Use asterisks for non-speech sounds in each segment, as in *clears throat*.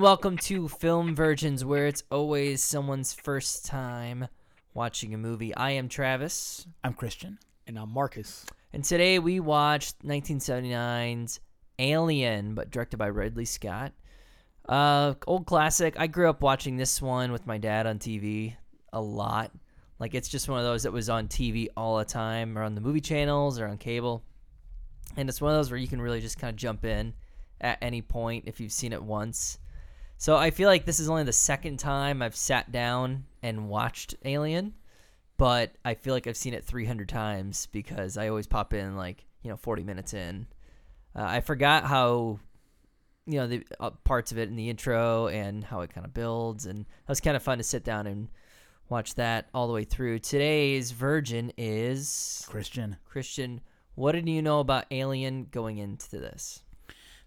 and welcome to Film Virgins, where it's always someone's first time watching a movie. I am Travis, I'm Christian. And I'm Marcus. and today we watched 1979's Alien, but directed by Ridley Scott. Uh, old classic. I grew up watching this one with my dad on TV a lot. Like it's just one of those that was on TV all the time, or on the movie channels, or on cable. And it's one of those where you can really just kind of jump in at any point if you've seen it once. So I feel like this is only the second time I've sat down and watched Alien, but I feel like I've seen it 300 times because I always pop in like, you know, 40 minutes in. Uh, I forgot how, you know, the uh, parts of it in the intro and how it kind of builds. And it was kind of fun to sit down and watch that all the way through. Today's virgin is Christian. Christian. What did you know about Alien going into this?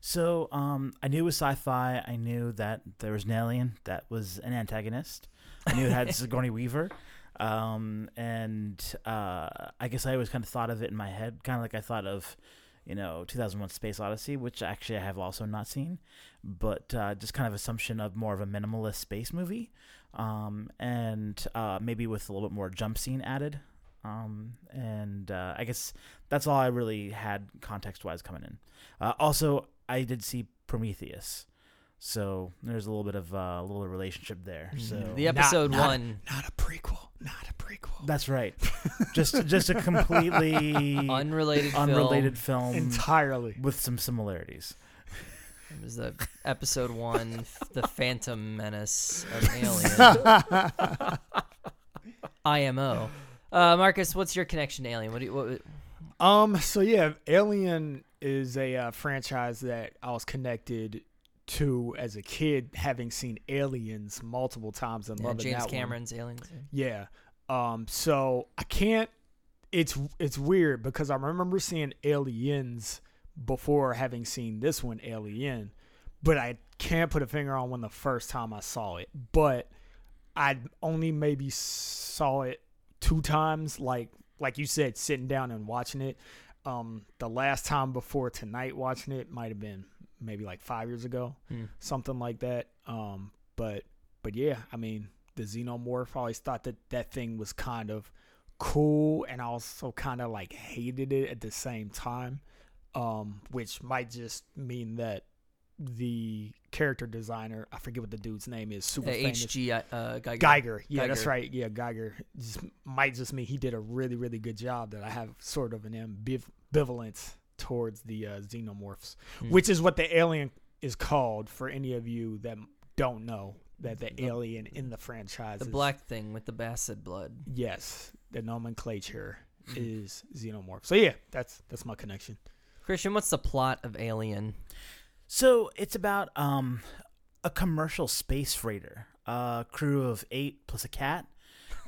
So, um, I knew it was sci-fi. I knew that there was an alien that was an antagonist. I knew it had *laughs* Sigourney Weaver. Um, and uh, I guess I always kind of thought of it in my head, kind of like I thought of, you know, 2001: Space Odyssey, which actually I have also not seen, but uh, just kind of assumption of more of a minimalist space movie, um, and uh, maybe with a little bit more jump scene added. Um, and uh, I guess that's all I really had context wise coming in. Uh, also, I did see Prometheus, so there's a little bit of uh, a little relationship there. So The episode not- one, Not a prequel. Not a prequel. that's right. *laughs* just just a completely *laughs* unrelated, film. unrelated film Entirely. with some similarities. It was the episode one, the Phantom Menace of *laughs* Alien. IMO. Uh, Marcus, what's your connection to Alien? What do you, what, Um. So yeah, Alien is a uh, franchise that I was connected to as a kid, having seen Aliens multiple times and yeah, loving James that one. Cameron's Aliens. Yeah. Um. So I can't. It's it's weird because I remember seeing Aliens before having seen this one, Alien, but I can't put a finger on when the first time I saw it. But I only maybe saw it two times, like like you said, sitting down and watching it. Um, the last time before tonight watching it might have been maybe like five years ago, Hmm. something like that. Um, but but yeah, I mean the xenomorph. I always thought that that thing was kind of cool, and I also kind of like hated it at the same time. Um, which might just mean that the character designer, I forget what the dude's name is, super Uh, famous. H.G. Uh, Giger. Giger. Yeah, that's right. Yeah, Giger just, might just mean he did a really, really good job that I have sort of an ambivalence towards the uh, xenomorphs, Hmm. which is what the alien is called for any of you that don't know that the, The- alien in the franchise The is- black thing with the bastard blood. Yes, the nomenclature Hmm. is xenomorph. So yeah, that's that's my connection. Christian, what's the plot of Alien? So it's about um, a commercial space freighter, a crew of eight plus a cat,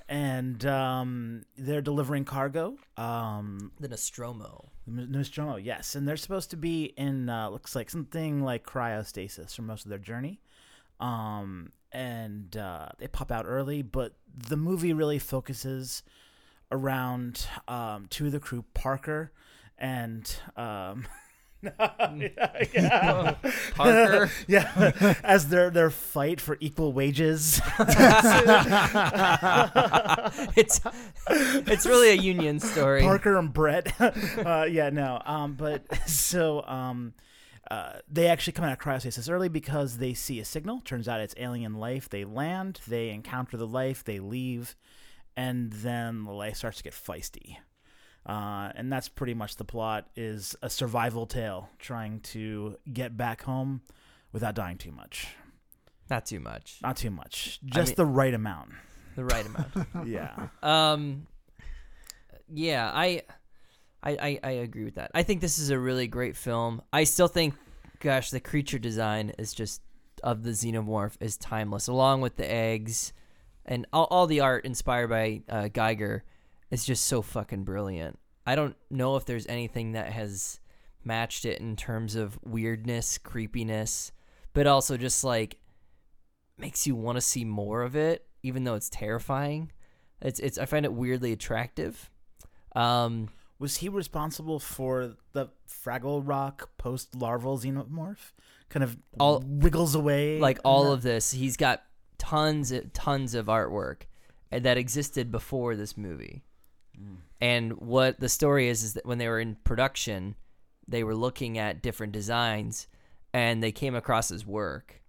and um, they're delivering cargo. Um, The Nostromo. N- Nostromo, yes, and they're supposed to be in uh, looks like something like cryostasis for most of their journey. Um, and uh, they pop out early, but the movie really focuses around um, two of the crew, Parker and um, *laughs* *laughs* yeah, *laughs* Parker? *laughs* yeah, as their their fight for equal wages. it's it's really a union story. Parker and Brett. uh, yeah, no. Um, but so um, uh, they actually come out of cryostasis early because they see a signal. Turns out it's alien life. They land. They encounter the life. They leave, and then the life starts to get feisty. Uh, and that's pretty much the plot is a survival tale trying to get back home without dying too much Not too much. not too much just mean- the right amount The right amount. *laughs* yeah Um, yeah, I, I, I, I agree with that. I think this is a really great film. I still think, gosh, the creature design is just of the xenomorph is timeless, along with the eggs and all, all the art inspired by uh, Giger is just so fucking brilliant. I don't know if there's anything that has matched it in terms of weirdness, creepiness, but also just like makes you want to see more of it, even though it's terrifying. It's it's I find it weirdly attractive. Um, Was he responsible for the Fraggle Rock post larval xenomorph? Kind of All- wiggles away. like all that? of this, he's got tons and tons of artwork that existed before this movie. And what the story is is that when they were in production, they were looking at different designs, and they came across his work,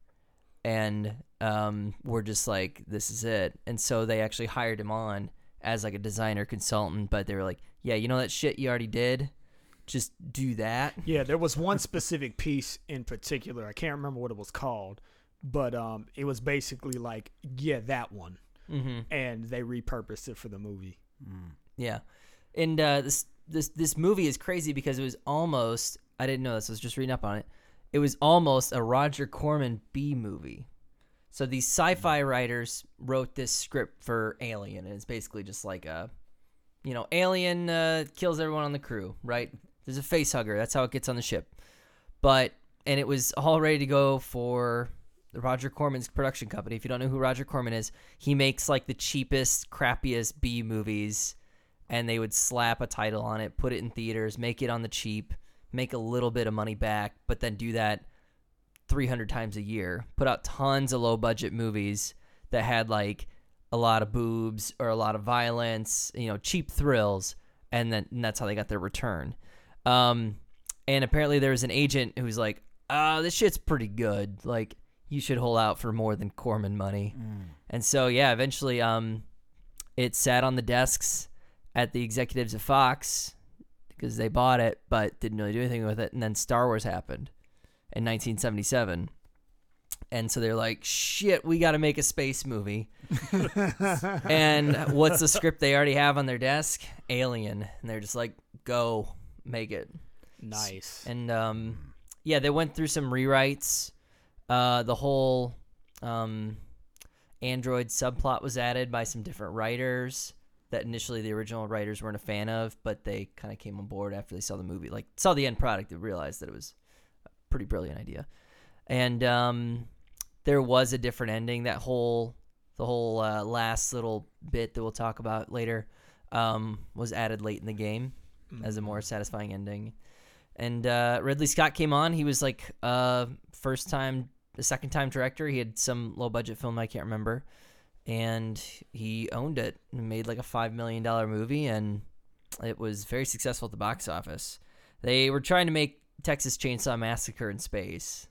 and um, were just like, "This is it." And so they actually hired him on as like a designer consultant. But they were like, "Yeah, you know that shit you already did, just do that." Yeah, there was one *laughs* specific piece in particular. I can't remember what it was called, but um, it was basically like, yeah, that one, Mm-hmm. and they repurposed it for the movie. Yeah, and uh, this this this movie is crazy because it was almost I didn't know this. I was just reading up on it. It was almost a Roger Corman B movie. So these sci-fi writers wrote this script for Alien, and it's basically just like a, you know, Alien uh, kills everyone on the crew, right? There's a face hugger. That's how it gets on the ship. But and it was all ready to go for the Roger Corman's production company. If you don't know who Roger Corman is, he makes like the cheapest, crappiest B movies, and they would slap a title on it, put it in theaters, make it on the cheap, make a little bit of money back, but then do that 300 times a year. Put out tons of low budget movies that had like a lot of boobs or a lot of violence, you know, cheap thrills, and then and that's how they got their return. Um, and apparently there was an agent who's like, "Uh, this shit's pretty good. Like, you should hold out for more than Corman money." And so, yeah, eventually, um, it sat on the desks at the executives of Fox because they bought it, but didn't really do anything with it. And then Star Wars happened in 1977. And so they're like, shit, we got to make a space movie. *laughs* and what's the script they already have on their desk? Alien. And they're just like, go, make it. Nice. And um, yeah, they went through some rewrites. Uh, the whole um, Android subplot was added by some different writers that initially the original writers weren't a fan of, but they kind of came on board after they saw the movie. Like saw the end product and realized that it was a pretty brilliant idea. And um, there was a different ending. That whole the whole uh, last little bit that we'll talk about later um, was added late in the game as a more satisfying ending. And uh, Ridley Scott came on. He was like uh, first time, the second time director. He had some low budget film I can't remember, and he owned it and made like a five million dollar movie, and it was very successful at the box office. They were trying to make Texas Chainsaw Massacre in space,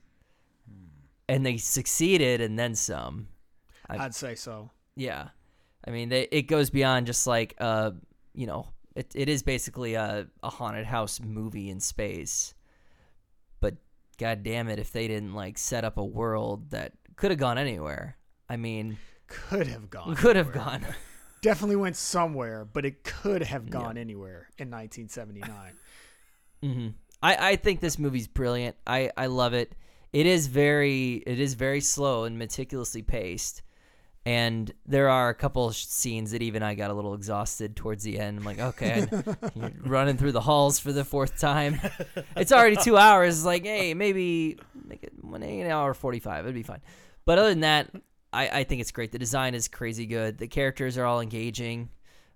and they succeeded, and then some. I- I'd say so. Yeah, I mean, they, it goes beyond just like uh, you know, it it is basically a a haunted house movie in space. But god damn it, if they didn't like set up a world that could have gone anywhere. I mean, Could have gone. could have anywhere. gone. *laughs* Definitely went somewhere, but it could have gone anywhere in 1979. hmm I I think this movie's brilliant. I I love it. It is very it is very slow and meticulously paced. And there are a couple scenes that even I got a little exhausted towards the end. I'm like, okay, *laughs* running through the halls for the fourth time. *laughs* It's already two hours. It's like, hey, maybe make it one an hour forty five. It'd be fine. But other than that, I, I think it's great. The design is crazy good. The characters are all engaging,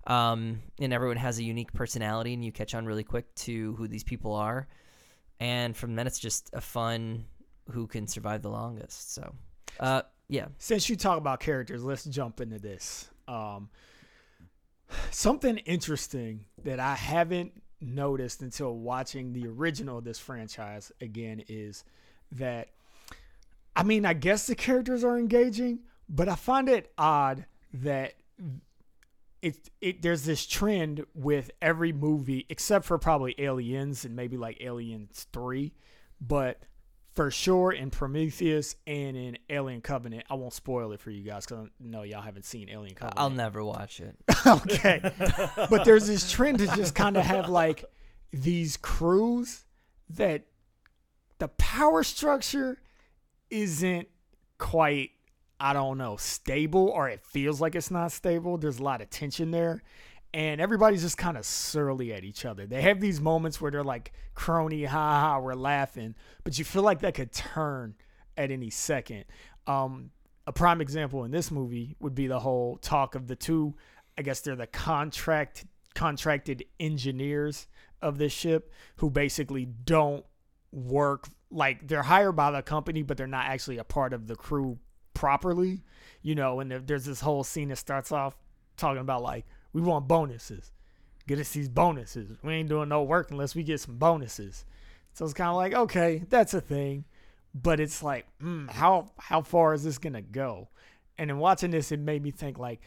um, and everyone has a unique personality, and you catch on really quick to who these people are. And from then, it's just a fun who can survive the longest. So, uh, yeah, Since you talk about characters, let's jump into this. Um, something interesting that I haven't noticed until watching the original of this franchise again is that, I mean, I guess the characters are engaging, but I find it odd that it it there's this trend with every movie except for probably Aliens and maybe like Aliens 3, but for sure in Prometheus and in Alien Covenant, I won't spoil it for you guys I know y'all haven't seen Alien Covenant. I'll never watch it. *laughs* okay. but there's this trend to just kind of have like these crews that the power structure isn't quite I don't know, stable or it feels like it's not stable. There's a lot of tension there. and everybody's just kind of surly at each other. They have these moments where they're like crony, ha ha, we're laughing, but you feel like that could turn at any second. Um, a prime example in this movie would be the whole talk of the two. I guess they're the contract contracted engineers of this ship who basically don't work like they're hired by the company, but they're not actually a part of the crew properly. You know, and there's this whole scene that starts off talking about like we want bonuses. Get us these bonuses. We ain't doing no work unless we get some bonuses. So it's kind of like, okay, that's a thing, but it's like, mm, how how far is this gonna go? And in watching this, it made me think like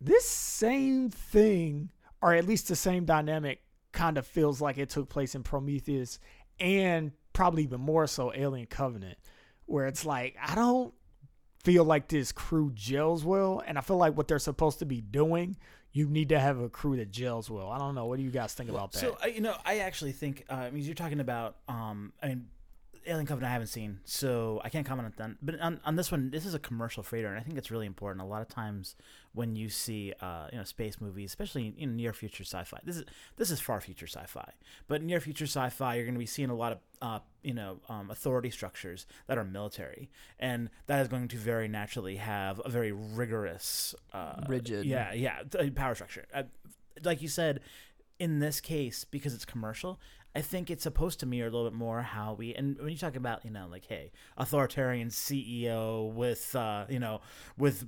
this same thing, or at least the same dynamic, kind of feels like it took place in Prometheus, and probably even more so Alien Covenant, where it's like I don't feel like this crew gels well, and I feel like what they're supposed to be doing, you need to have a crew that gels well. I don't know. What do you guys think about that? So you know, I actually think uh, I mean you're talking about um, I mean, Alien Covenant I haven't seen, so I can't comment on that. But on, on this one, this is a commercial freighter, and I think it's really important. A lot of times when you see uh, you know space movies, especially in near future sci-fi, this is this is far future sci-fi, but near future sci-fi, you're going to be seeing a lot of uh, you know um, authority structures that are military, and that is going to very naturally have a very rigorous, uh, Rigid. yeah, yeah, power structure. Uh, like you said, in this case, because it's commercial, I think it's supposed to mirror a little bit more how we and when you talk about you know like hey authoritarian CEO with uh, you know with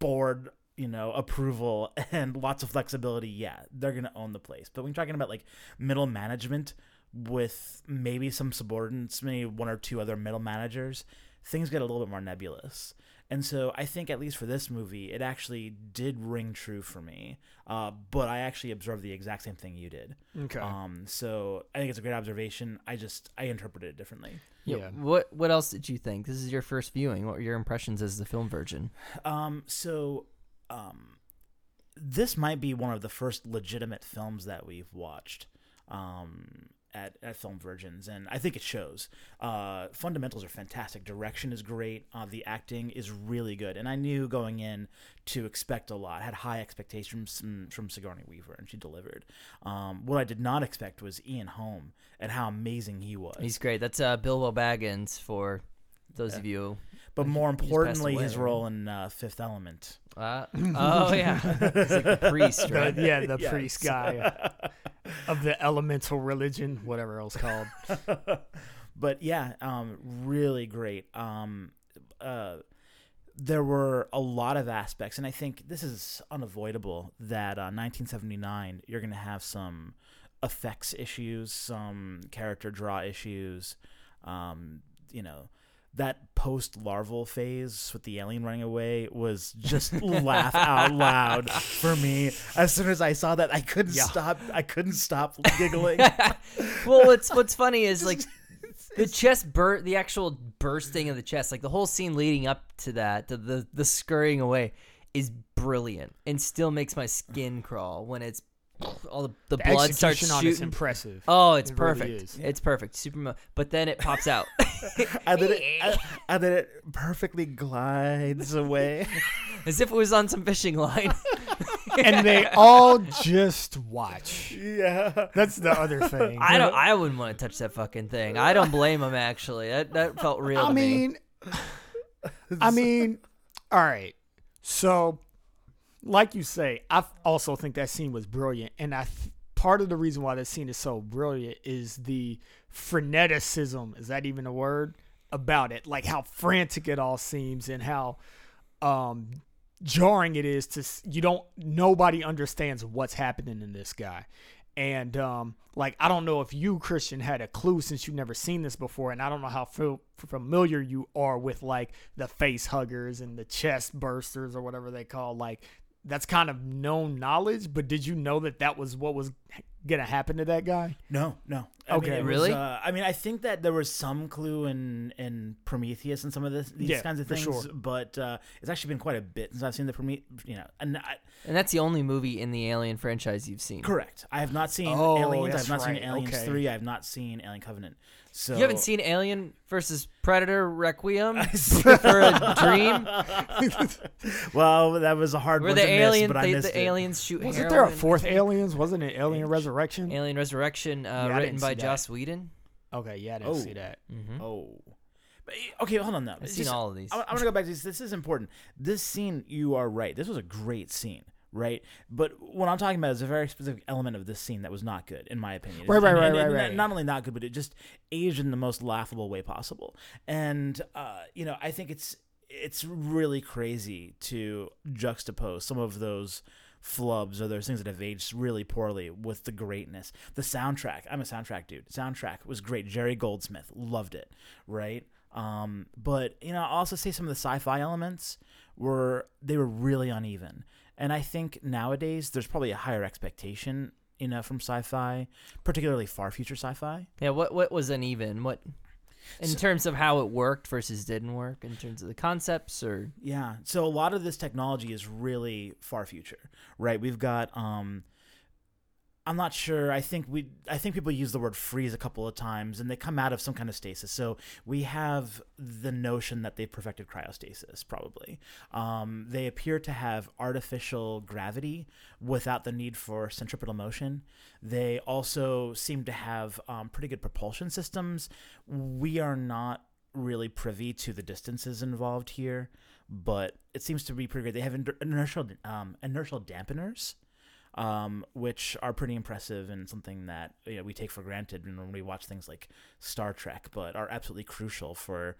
board you know approval *laughs* and lots of flexibility, yeah, they're gonna own the place. But when you're talking about like middle management with maybe some subordinates, maybe one or two other middle managers, things get a little bit more nebulous. And so I think at least for this movie, it actually did ring true for me. Uh, but I actually observed the exact same thing you did. okay. Um, so I think it's a great observation. I just I interpreted it differently. yeah. What What else did you think? This is your first viewing. What were your impressions as the film virgin? Um, so um, this might be one of the first legitimate films that we've watched. Um, at, at Film Virgins, and I think it shows. Uh, fundamentals are fantastic. Direction is great. Uh, the acting is really good, and I knew going in to expect a lot. I had high expectations from, from Sigourney Weaver, and she delivered. Um, what I did not expect was Ian Holm and how amazing he was. He's great. That's uh, Bilbo Baggins for those of you. But more he's passed importantly, his away, right? role in uh, Fifth Element. Uh, oh yeah, *laughs* he's like the priest, The- yeah, the *laughs* Yes. priest guy *laughs* of the elemental religion, whatever else called. but yeah, um, really great. Um, uh, there were a lot of aspects, and I think this is unavoidable. That uh, 1979, you're going to have some effects issues, some character draw issues. Um, you know, that post larval phase with the alien running away was just laugh out loud for me. As soon as I saw that, I couldn't Yeah. stop. I couldn't stop giggling. *laughs* well, what's what's funny is like *laughs* the chest bur the actual bursting of the chest, like the whole scene leading up to that, the the, the scurrying away, is brilliant and still makes my skin crawl when it's all the, the, The blood starts execution on it's shooting. impressive. Oh, it's It perfect. is. It's perfect. Super, mo- but then it pops out. *laughs* and then it, and- and then it perfectly glides away. *laughs* as if it was on some fishing line. *laughs* and they all just watch. yeah. That's the other thing. I don't. I wouldn't want to touch that fucking thing. I don't blame him. Actually, that that felt real. I to me. mean, I mean, all right. So, like you say, I also think that scene was brilliant, and I th- part of the reason why that scene is so brilliant is the freneticism. Is that even a word about it? Like how frantic it all seems, and how um jarring it is to you don't nobody understands what's happening in this guy and um like i don't know if you christian had a clue since you've never seen this before and i don't know how fil- familiar you are with like the face huggers and the chest bursters or whatever they call like that's kind of known knowledge but did you know that that was what was gonna happen to that guy No, no. I mean, Okay. was, Really? uh, I mean, I think that there was some clue in in Prometheus and some of this, these Yeah, kinds of things, sure. but uh, it's actually been quite a bit since I've seen the Prometheus. You know, and I, And that's the only movie in the Alien franchise you've seen. correct. I have not seen Oh, Aliens. I've not seen. Aliens Okay. three. I have not seen Alien Covenant. So You haven't seen Alien versus Predator Requiem *laughs* for a Dream, *laughs* Well, that was a hard where one the to alien, miss, but I missed the it. aliens shoot Wasn't heroin. there a fourth Aliens? Wasn't it Alien Resurrection? Alien Resurrection, uh, Yeah, I written didn't by see that. Joss Whedon? Okay, yeah, I didn't Oh. see that. Mm-hmm. Oh. But, okay, hold on now. I've seen all of these. I, I want to go back to this. This is important. This scene, you are right. This was a great scene, right? But what I'm talking about is a very specific element of this scene that was not good, in my opinion. Right, right, And- right, and- right, and right. Not only not good, but it just aged in the most laughable way possible. And uh, you know, I think it's it's really crazy to juxtapose some of those flubs or those things that have aged really poorly with the greatness. The soundtrack, I'm a soundtrack dude. Soundtrack was great. Jerry Goldsmith loved it, right? Um, but you know, I'll also say some of the sci-fi elements were they were really uneven. And I think nowadays there's probably a higher expectation, you know, from sci-fi, particularly far future sci-fi. Yeah, what what was uneven? What in terms of how it worked versus didn't work? In terms of the concepts, or Yeah. So a lot of this technology is really far future, right? We've got um I'm not sure. I think we I think people use the word freeze a couple of times and they come out of some kind of stasis. So we have the notion that they've perfected cryostasis probably. Um, they appear to have artificial gravity without the need for centripetal motion. They also seem to have um, pretty good propulsion systems. We are not really privy to the distances involved here, but it seems to be pretty great. They have inertial um, inertial dampeners, um, which are pretty impressive and something that you know, we take for granted when we watch things like Star Trek, but are absolutely crucial for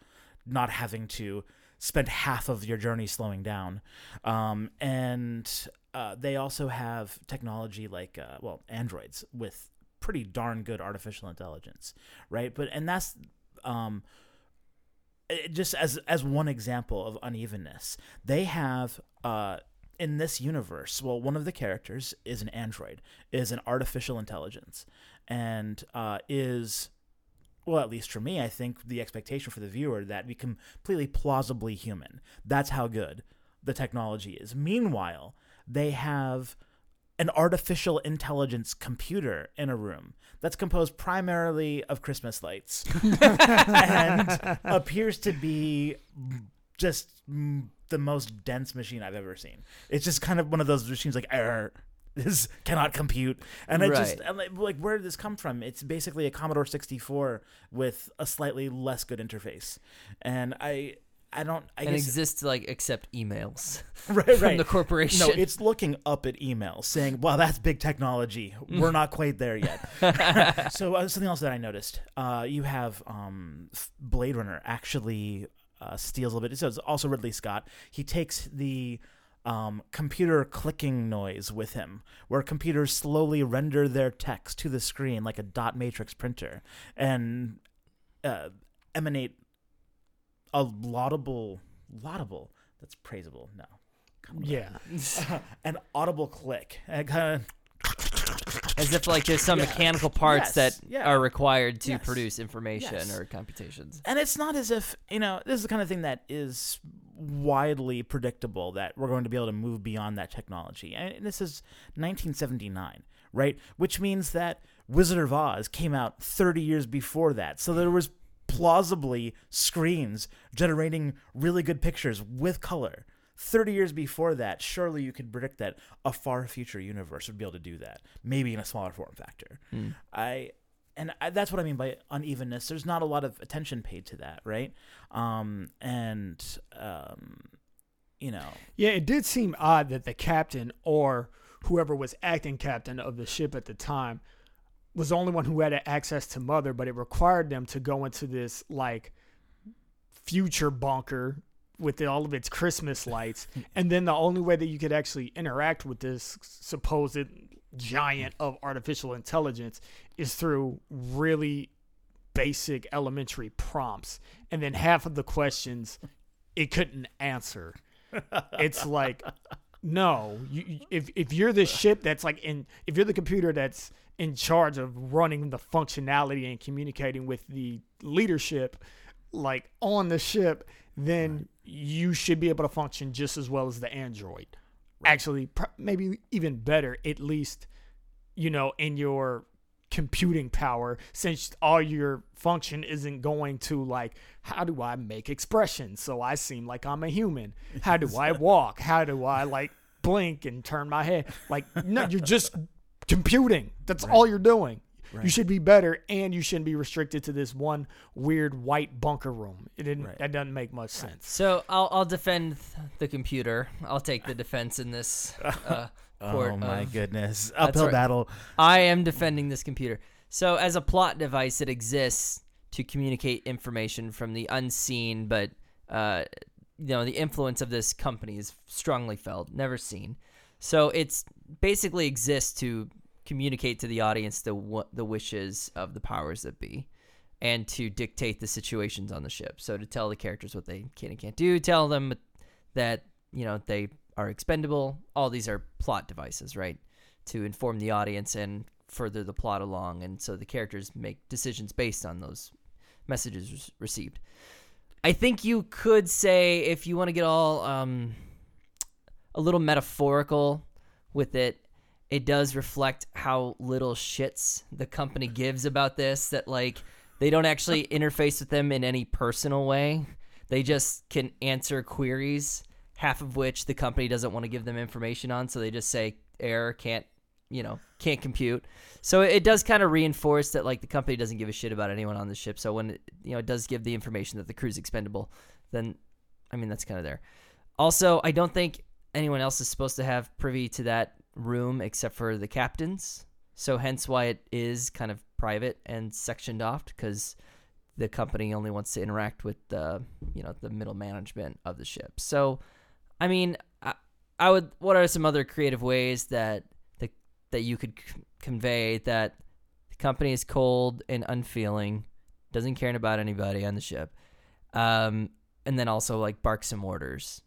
not having to spend half of your journey slowing down. Um, and uh, they also have technology like, uh, well, androids with pretty darn good artificial intelligence, right? But and that's um, just as as one example of unevenness, they have uh, in this universe. Well, one of the characters is an android, is an artificial intelligence, and uh, is well, at least for me, I think the expectation for the viewer that we completely plausibly human. That's how good the technology is. Meanwhile, they have an artificial intelligence computer in a room that's composed primarily of Christmas lights *laughs* and appears to be just the most dense machine I've ever seen. It's just kind of one of those machines like error. This cannot compute, and it just I'm like, like, where did this come from? It's basically a Commodore 64 with a slightly less good interface, and I, I don't, I and guess, exists to like accept emails *laughs* right, from right. the corporation. No, it's looking up at emails saying, "Wow, that's big technology. We're not quite there yet." *laughs* so uh, something else that I noticed, uh, you have um, Blade Runner actually uh, steals a little bit. So it's also Ridley Scott. He takes the um, computer clicking noise with him, where computers slowly render their text to the screen like a dot matrix printer, and uh, emanate a laudable, laudable. That's praisable. No. Come on. Yeah. *laughs* an audible click. *laughs* And kind of As if like there's some Yeah. mechanical parts Yes, that yeah. are required to Yes. produce information Yes. or computations. and it's not as if you know this is the kind of thing that is widely predictable that we're going to be able to move beyond that technology and this is 1979 right which means that wizard of oz came out 30 years before that so there was plausibly screens generating really good pictures with color 30 years before that surely you could predict that a far future universe would be able to do that maybe in a smaller form factor I and I, that's what I mean by unevenness. There's not a lot of attention paid to that, right? Um, and um, you know, Yeah, it did seem odd that the captain or whoever was acting captain of the ship at the time was the only one who had access to Mother, but it required them to go into this like future bunker with all of its Christmas lights, and then the only way that you could actually interact with this supposed giant of artificial intelligence is through really basic elementary prompts, and then half of the questions it couldn't answer. It's like No, you- if if you're the ship that's like in, if you're the computer that's in charge of running the functionality and communicating with the leadership, like on the ship, then you should be able to function just as well as the android. Actually, pr- maybe even better, at least, you know, in your computing power since all your function isn't going to like how do i make expressions so i seem like i'm a human? How do i *laughs* walk? How do i like blink and turn my head? Like no you're just computing. That's all you're doing you should be better and you shouldn't be restricted to this one weird white bunker room it didn't Right. that doesn't make much sense So I'll I'll defend the computer. I'll take the defense in this *laughs* uh, court. Oh my of- goodness! Uphill right. battle. I am defending this computer. So, as a plot device, it exists to communicate information from the unseen, but uh, you know the influence of this company is strongly felt, never seen. So, it's basically exists to communicate to the audience the the wishes of the powers that be, and to dictate the situations on the ship. So, to tell the characters what they can and can't do, tell them that you know they are expendable. All these are plot devices, right? To inform the audience and further the plot along, and so the characters make decisions based on those messages re- received. I think you could say if you want to get all um, a little metaphorical with it, it does reflect how little shits the company gives about this. That like they don't actually *laughs* interface with them in any personal way. They just can answer queries, half of which the company doesn't want to give them information on. So they just say error, can't, you know, can't compute. So it does kind of reinforce that like the company doesn't give a shit about anyone on the ship. So when it, you know it does give the information that the crew's expendable, then I mean that's kind of there. Also, I don't think anyone else is supposed to have privy to that room except for the captains. So hence why it is kind of private and sectioned off because the company only wants to interact with the you know the middle management of the ship. So, I mean, I, I would. What are some other creative ways that the that you could c- convey that the company is cold and unfeeling, doesn't care about anybody on the ship, um, and then also like bark some orders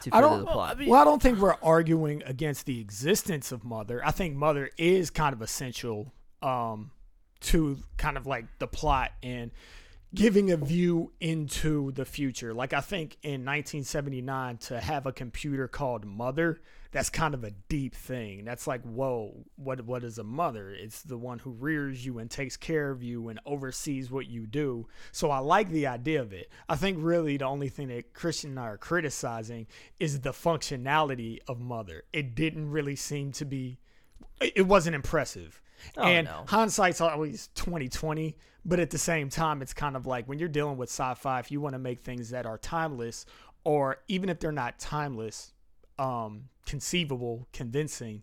to I don't- the plot. Well, I don't think we're arguing against the existence of Mother. I think Mother is kind of essential um, to kind of like the plot and giving a view into the future. Like I think in 1979 to have a computer called Mother, that's kind of a deep thing. That's like, whoa, what what is a mother? It's the one who rears you and takes care of you and oversees what you do. So I like the idea of it. I think really the only thing that Christian and I are criticizing is the functionality of Mother. It didn't really seem to be it it wasn't impressive. Oh, and no. hindsight's always 2020, but at the same time, it's kind of like when you're dealing with sci-fi, if you want to make things that are timeless, or even if they're not timeless, um, conceivable, convincing,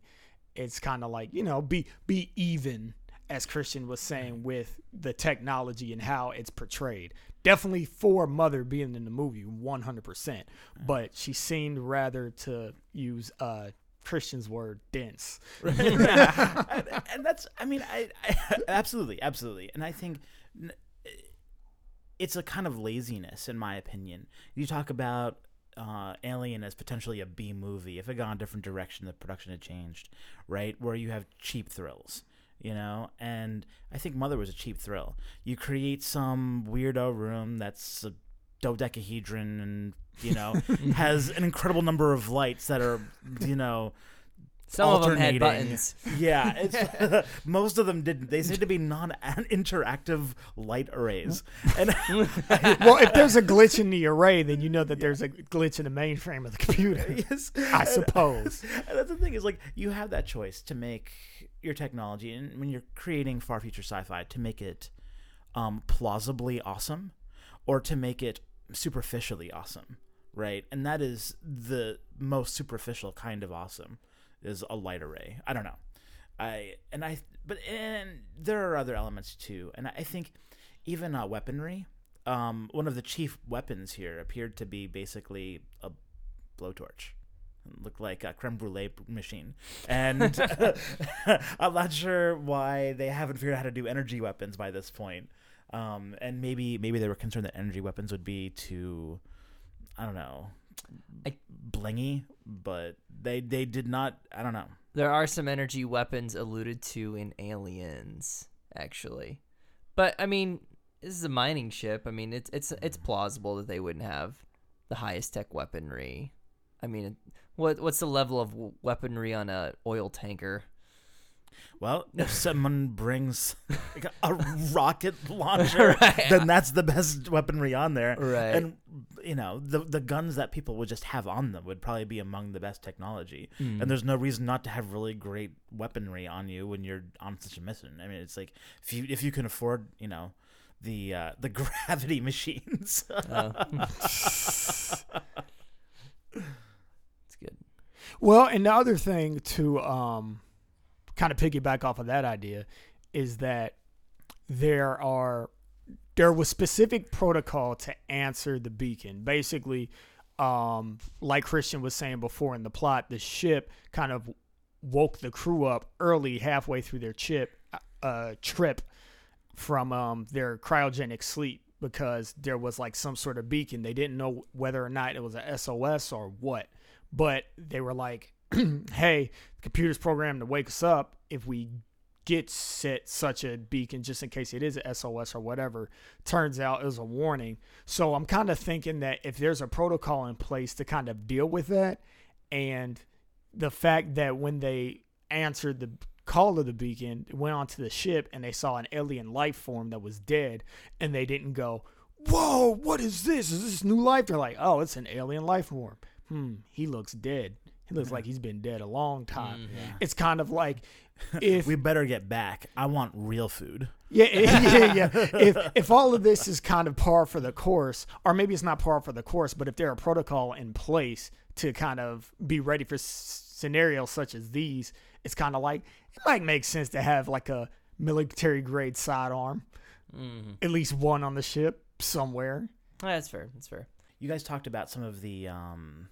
it's kind of like you know, be be even, as Christian was saying, with the technology and how it's portrayed. Definitely for Mother being in the movie, 100%. But she seemed rather to use uh, Christian's word, dense. *laughs* *laughs* and, and that's i mean I, I *laughs* absolutely absolutely. And i think it's a kind of laziness in my opinion. You talk about uh, alien as potentially a b movie. If it gone a different direction the production had changed right? Where you have cheap thrills you know? And i think mother was a cheap thrill. You create some weirdo room that's a dodecahedron and you know *laughs* has an incredible number of lights that are you know Some of them had alternating. buttons. yeah, *laughs* it's, *laughs* most of them didn't. They seem to be non-interactive light arrays, and well, if there's a glitch in the array, then you know that there's a glitch in the mainframe of the computer. yes, I suppose. And that's the thing is like you have that choice to make your technology, and when you're creating far future sci-fi, to make it um, plausibly awesome, or to make it superficially awesome, right? And that is the most superficial kind of awesome is a light array. I don't know. I and I but and there are other elements too. And I think even uh, weaponry. Um, one of the chief weapons here appeared to be basically a blowtorch. Looked like a creme brulee machine, and *laughs* I'm not sure why they haven't figured out how to do energy weapons by this point. Um, and maybe maybe they were concerned that energy weapons would be too, I don't know, I- blingy, but they they did not. I don't know. There are some energy weapons alluded to in Aliens, actually. But I mean, this is a mining ship. I mean, it's it's it's plausible that they wouldn't have the highest tech weaponry. I mean, what what's the level of weaponry on a oil tanker? Well, *laughs* if someone brings like *laughs* a rocket launcher, *laughs* Right. then that's the best weaponry on there. Right. And you know, the the guns that people would just have on them would probably be among the best technology. Hmm. And there's no reason not to have really great weaponry on you when you're on such a mission. I mean, it's like if you if you can afford, you know, the uh, the gravity machines. Oh. it's good. Well, and the other thing to um, kind of piggyback off of that idea is that there are there was specific protocol to answer the beacon. Basically, um, like Christian was saying before in the plot, the ship kind of woke the crew up early, halfway through their chip uh, trip from um, their cryogenic sleep because there was like some sort of beacon. They didn't know whether or not it was a SOS or what, but they were like, *clears throat* "Hey, the computer's programmed to wake us up if we get set such a beacon just in case it is a SOS or whatever." Turns out it was a warning. So I'm kind of thinking that if there's a protocol in place to kind of deal with that, and the fact that when they answered the call of the beacon, went onto the ship and they saw an alien life form that was dead, and they didn't go, "Whoa, what is this? Is this new life?" They're like, "Oh, it's an alien life form. Hmm, he looks dead. He looks like he's been dead a long time." It's kind of like *laughs* if we better get back. I want real food. *laughs* yeah, yeah, yeah. If if all of this is kind of par for the course, or maybe it's not par for the course, but if there are protocol in place to kind of be ready for s- scenarios such as these, it's kind of like it might make sense to have like a military grade sidearm, Mm-hmm. at least one on the ship somewhere. That's fair. That's fair. You guys talked about some of the um,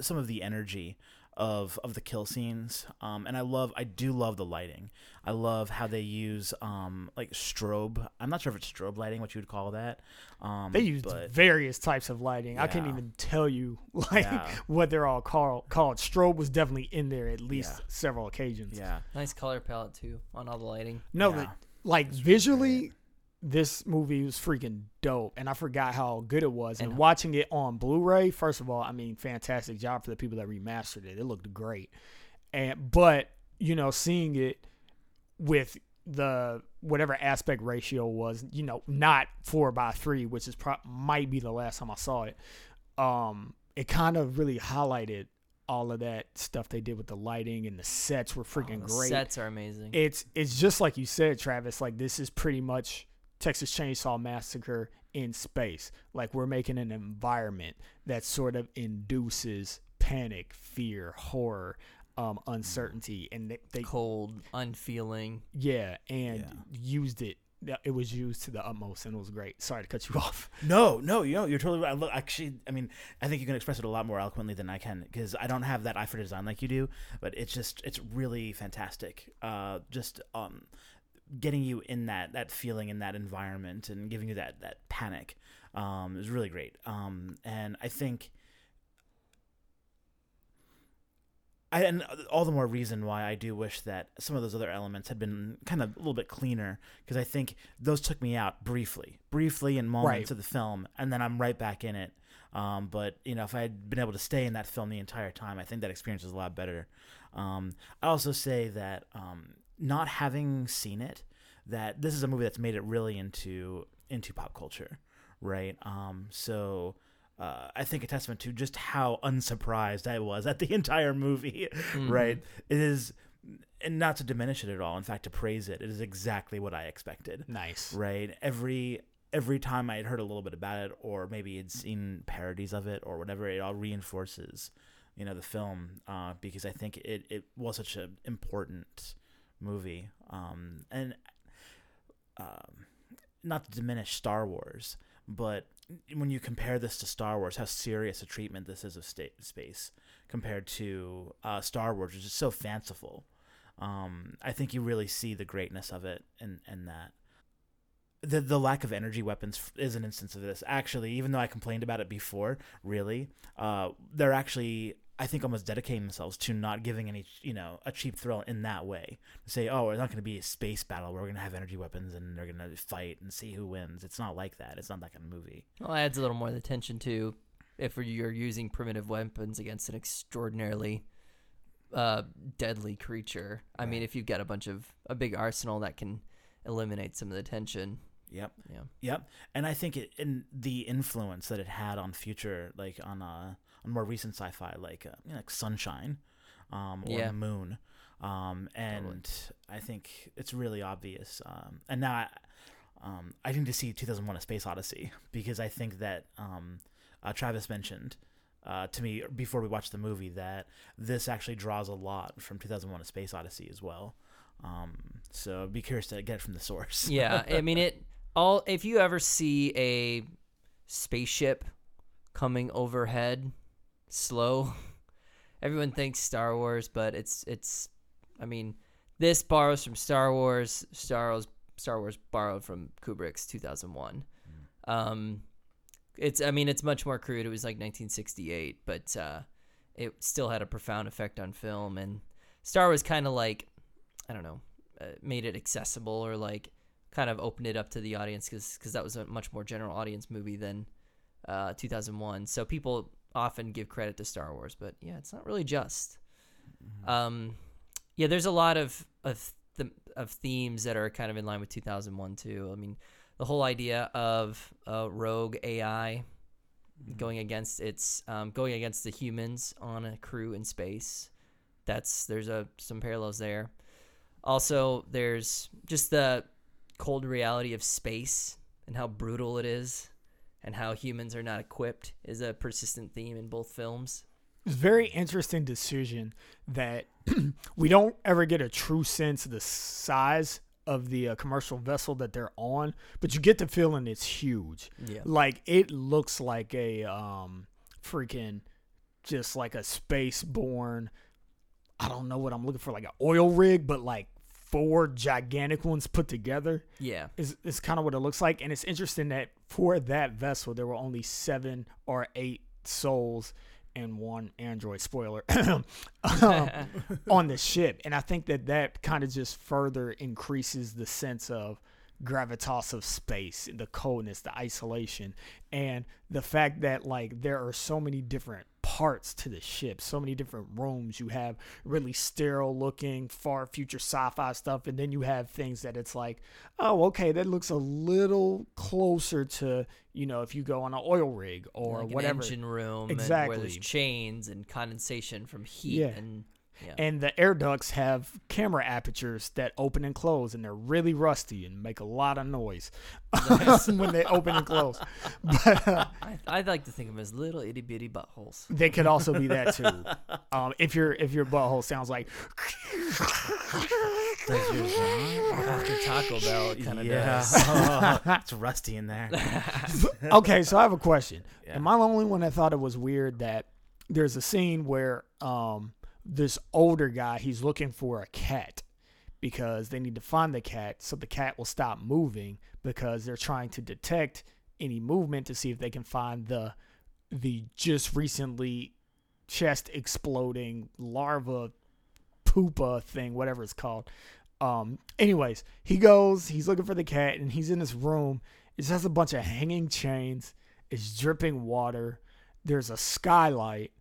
some of the energy of of the kill scenes, um, and I love I do love the lighting. I love how they use um, like strobe. I'm not sure if it's strobe lighting, what you would call that. Um, They used but various types of lighting. I couldn't even tell you *laughs* like Yeah. what they're all called. Called strobe was definitely in there at least Yeah. several occasions. yeah, Nice color palette too on all the lighting. No, Yeah. but like visually, this movie was freaking dope, and I forgot how good it was. And, And- watching it on Blu-ray, first of all, I mean, fantastic job for the people that remastered it. It looked great, and but you know, seeing it with the whatever aspect ratio was, you know, not four by three, which is pro- might be the last time I saw it. Um, it kind of really highlighted all of that stuff they did with the lighting and the sets were freaking Oh, the great Sets are amazing. it's it's just like you said, Travis. Like this is pretty much Texas Chainsaw Massacre in space. Like we're making an environment that sort of induces panic, fear, horror, um, uncertainty, and they, they Cold, unfeeling. yeah, and Yeah. used it. It was used to the utmost, and it was great. Sorry to cut you *laughs* off. No, no, you know, you're totally right. Look, actually, I mean, I think you can express it a lot more eloquently than I can because I don't have that eye for design like you do. But it's just, it's really fantastic. Uh, just um, getting you in that that feeling in that environment and giving you that that panic um, is really great. Um, and I think. I, and all the more reason why I do wish that some of those other elements had been kind of a little bit cleaner because I think those took me out briefly, briefly in moments Right. of the film, and then I'm right back in it. Um, but you know, if I had been able to stay in that film the entire time, I think that experience is a lot better. Um, I also say that um, not having seen it, that this is a movie that's made it really into into pop culture, right? Um, so uh, I think a testament to just how unsurprised I was at the *laughs* entire movie, right? It is, and not to diminish it at all. In fact, to praise it, it is exactly what I expected Nice. right? Every every time I had heard a little bit about it, or maybe had seen parodies of it, or whatever, it all reinforces, you know, the film uh, because I think it it was such an important movie, um, and um, not to diminish Star Wars, but when you compare this to Star Wars, how serious a treatment this is of sta- space compared to uh, Star Wars, which is so fanciful. Um, I think you really see the greatness of it in, in that. the the lack of energy weapons is an instance of this. Actually, even though I complained about it before, really, uh, they're actually I think almost dedicating themselves to not giving any you know a cheap thrill in that way. Say, oh, it's not going to be a space battle where we're going to have energy weapons and they're going to fight and see who wins. It's not like that. It's not that kind of movie. Well, it adds a little more of the tension too, if you're using primitive weapons against an extraordinarily uh, deadly creature. I mean, if you've got a bunch of a big arsenal that can eliminate some of the tension. Yep. Yeah. Yep, and I think it in the influence that it had on future, like on uh on more recent sci-fi, like uh, you know, like Sunshine, um, or Yeah. Moon, um, and I think it's really obvious. Um, and now, I, um, I need to see 2001: A Space Odyssey because I think that um, uh, Travis mentioned. Uh, to me, before we watched the movie, that this actually draws a lot from 2001: A Space Odyssey as well. Um, so be curious to get it from the source. yeah, I mean it *laughs* all if you ever see a spaceship coming overhead slow, *laughs* everyone thinks Star Wars, but it's it's I mean, this borrows from Star Wars, Star Wars Star Wars borrowed from Kubrick's 2001. Um it's I mean, it's much more crude. It was like 1968, but uh it still had a profound effect on film and Star Wars kind of like I don't know, uh, made it accessible or like kind of opened it up to the audience because that was a much more general audience movie than uh, 2001. So people often give credit to Star Wars, but yeah, it's not really just. Um, yeah, there's a lot of of the, of themes that are kind of in line with 2001 too. I mean, the whole idea of uh, rogue AI going against its um, going against the humans on a crew in space. That's there's a some parallels there. Also, there's just the cold reality of space and how brutal it is, and how humans are not equipped is a persistent theme in both films. It's a very interesting decision that *clears throat* we don't ever get a true sense of the size of the uh, commercial vessel that they're on, but you get the feeling it's huge. Yeah. Like it looks like a um freaking just like a space born I don't know what I'm looking for, like an oil rig, but like four gigantic ones put together Yeah. is is kind of what it looks like. And it's interesting that for that vessel there were only seven or eight souls and one android spoiler *clears throat* um, *laughs* on the ship and i think that that kind of just further increases the sense of gravitas of space the coldness the isolation and the fact that like there are so many different parts to the ship so many different rooms you have really sterile looking far future sci-fi stuff and then you have things that it's like oh okay that looks a little closer to you know if you go on an oil rig or like whatever engine room and where Exactly. there's chains and condensation from heat Yeah. and yeah. and the air ducts have camera apertures that open and close and they're really rusty and make a lot of noise *laughs* when they open and close *laughs* but uh, I, I'd like to think of them as little itty bitty buttholes. they could also be that too *laughs* um, if your if your butthole sounds like Does yours not? After Taco Bell, it kind of yeah, does. it's rusty in there. okay so i have a question Yeah. am i the only one that thought it was weird that there's a scene where um, this older guy he's looking for a cat because they need to find the cat so the cat will stop moving because they're trying to detect any movement to see if they can find the the just recently chest exploding larva poopa thing whatever it's called. Um anyways he goes he's looking for the cat and he's in this room. It has a bunch of hanging chains. It's dripping water. There's a skylight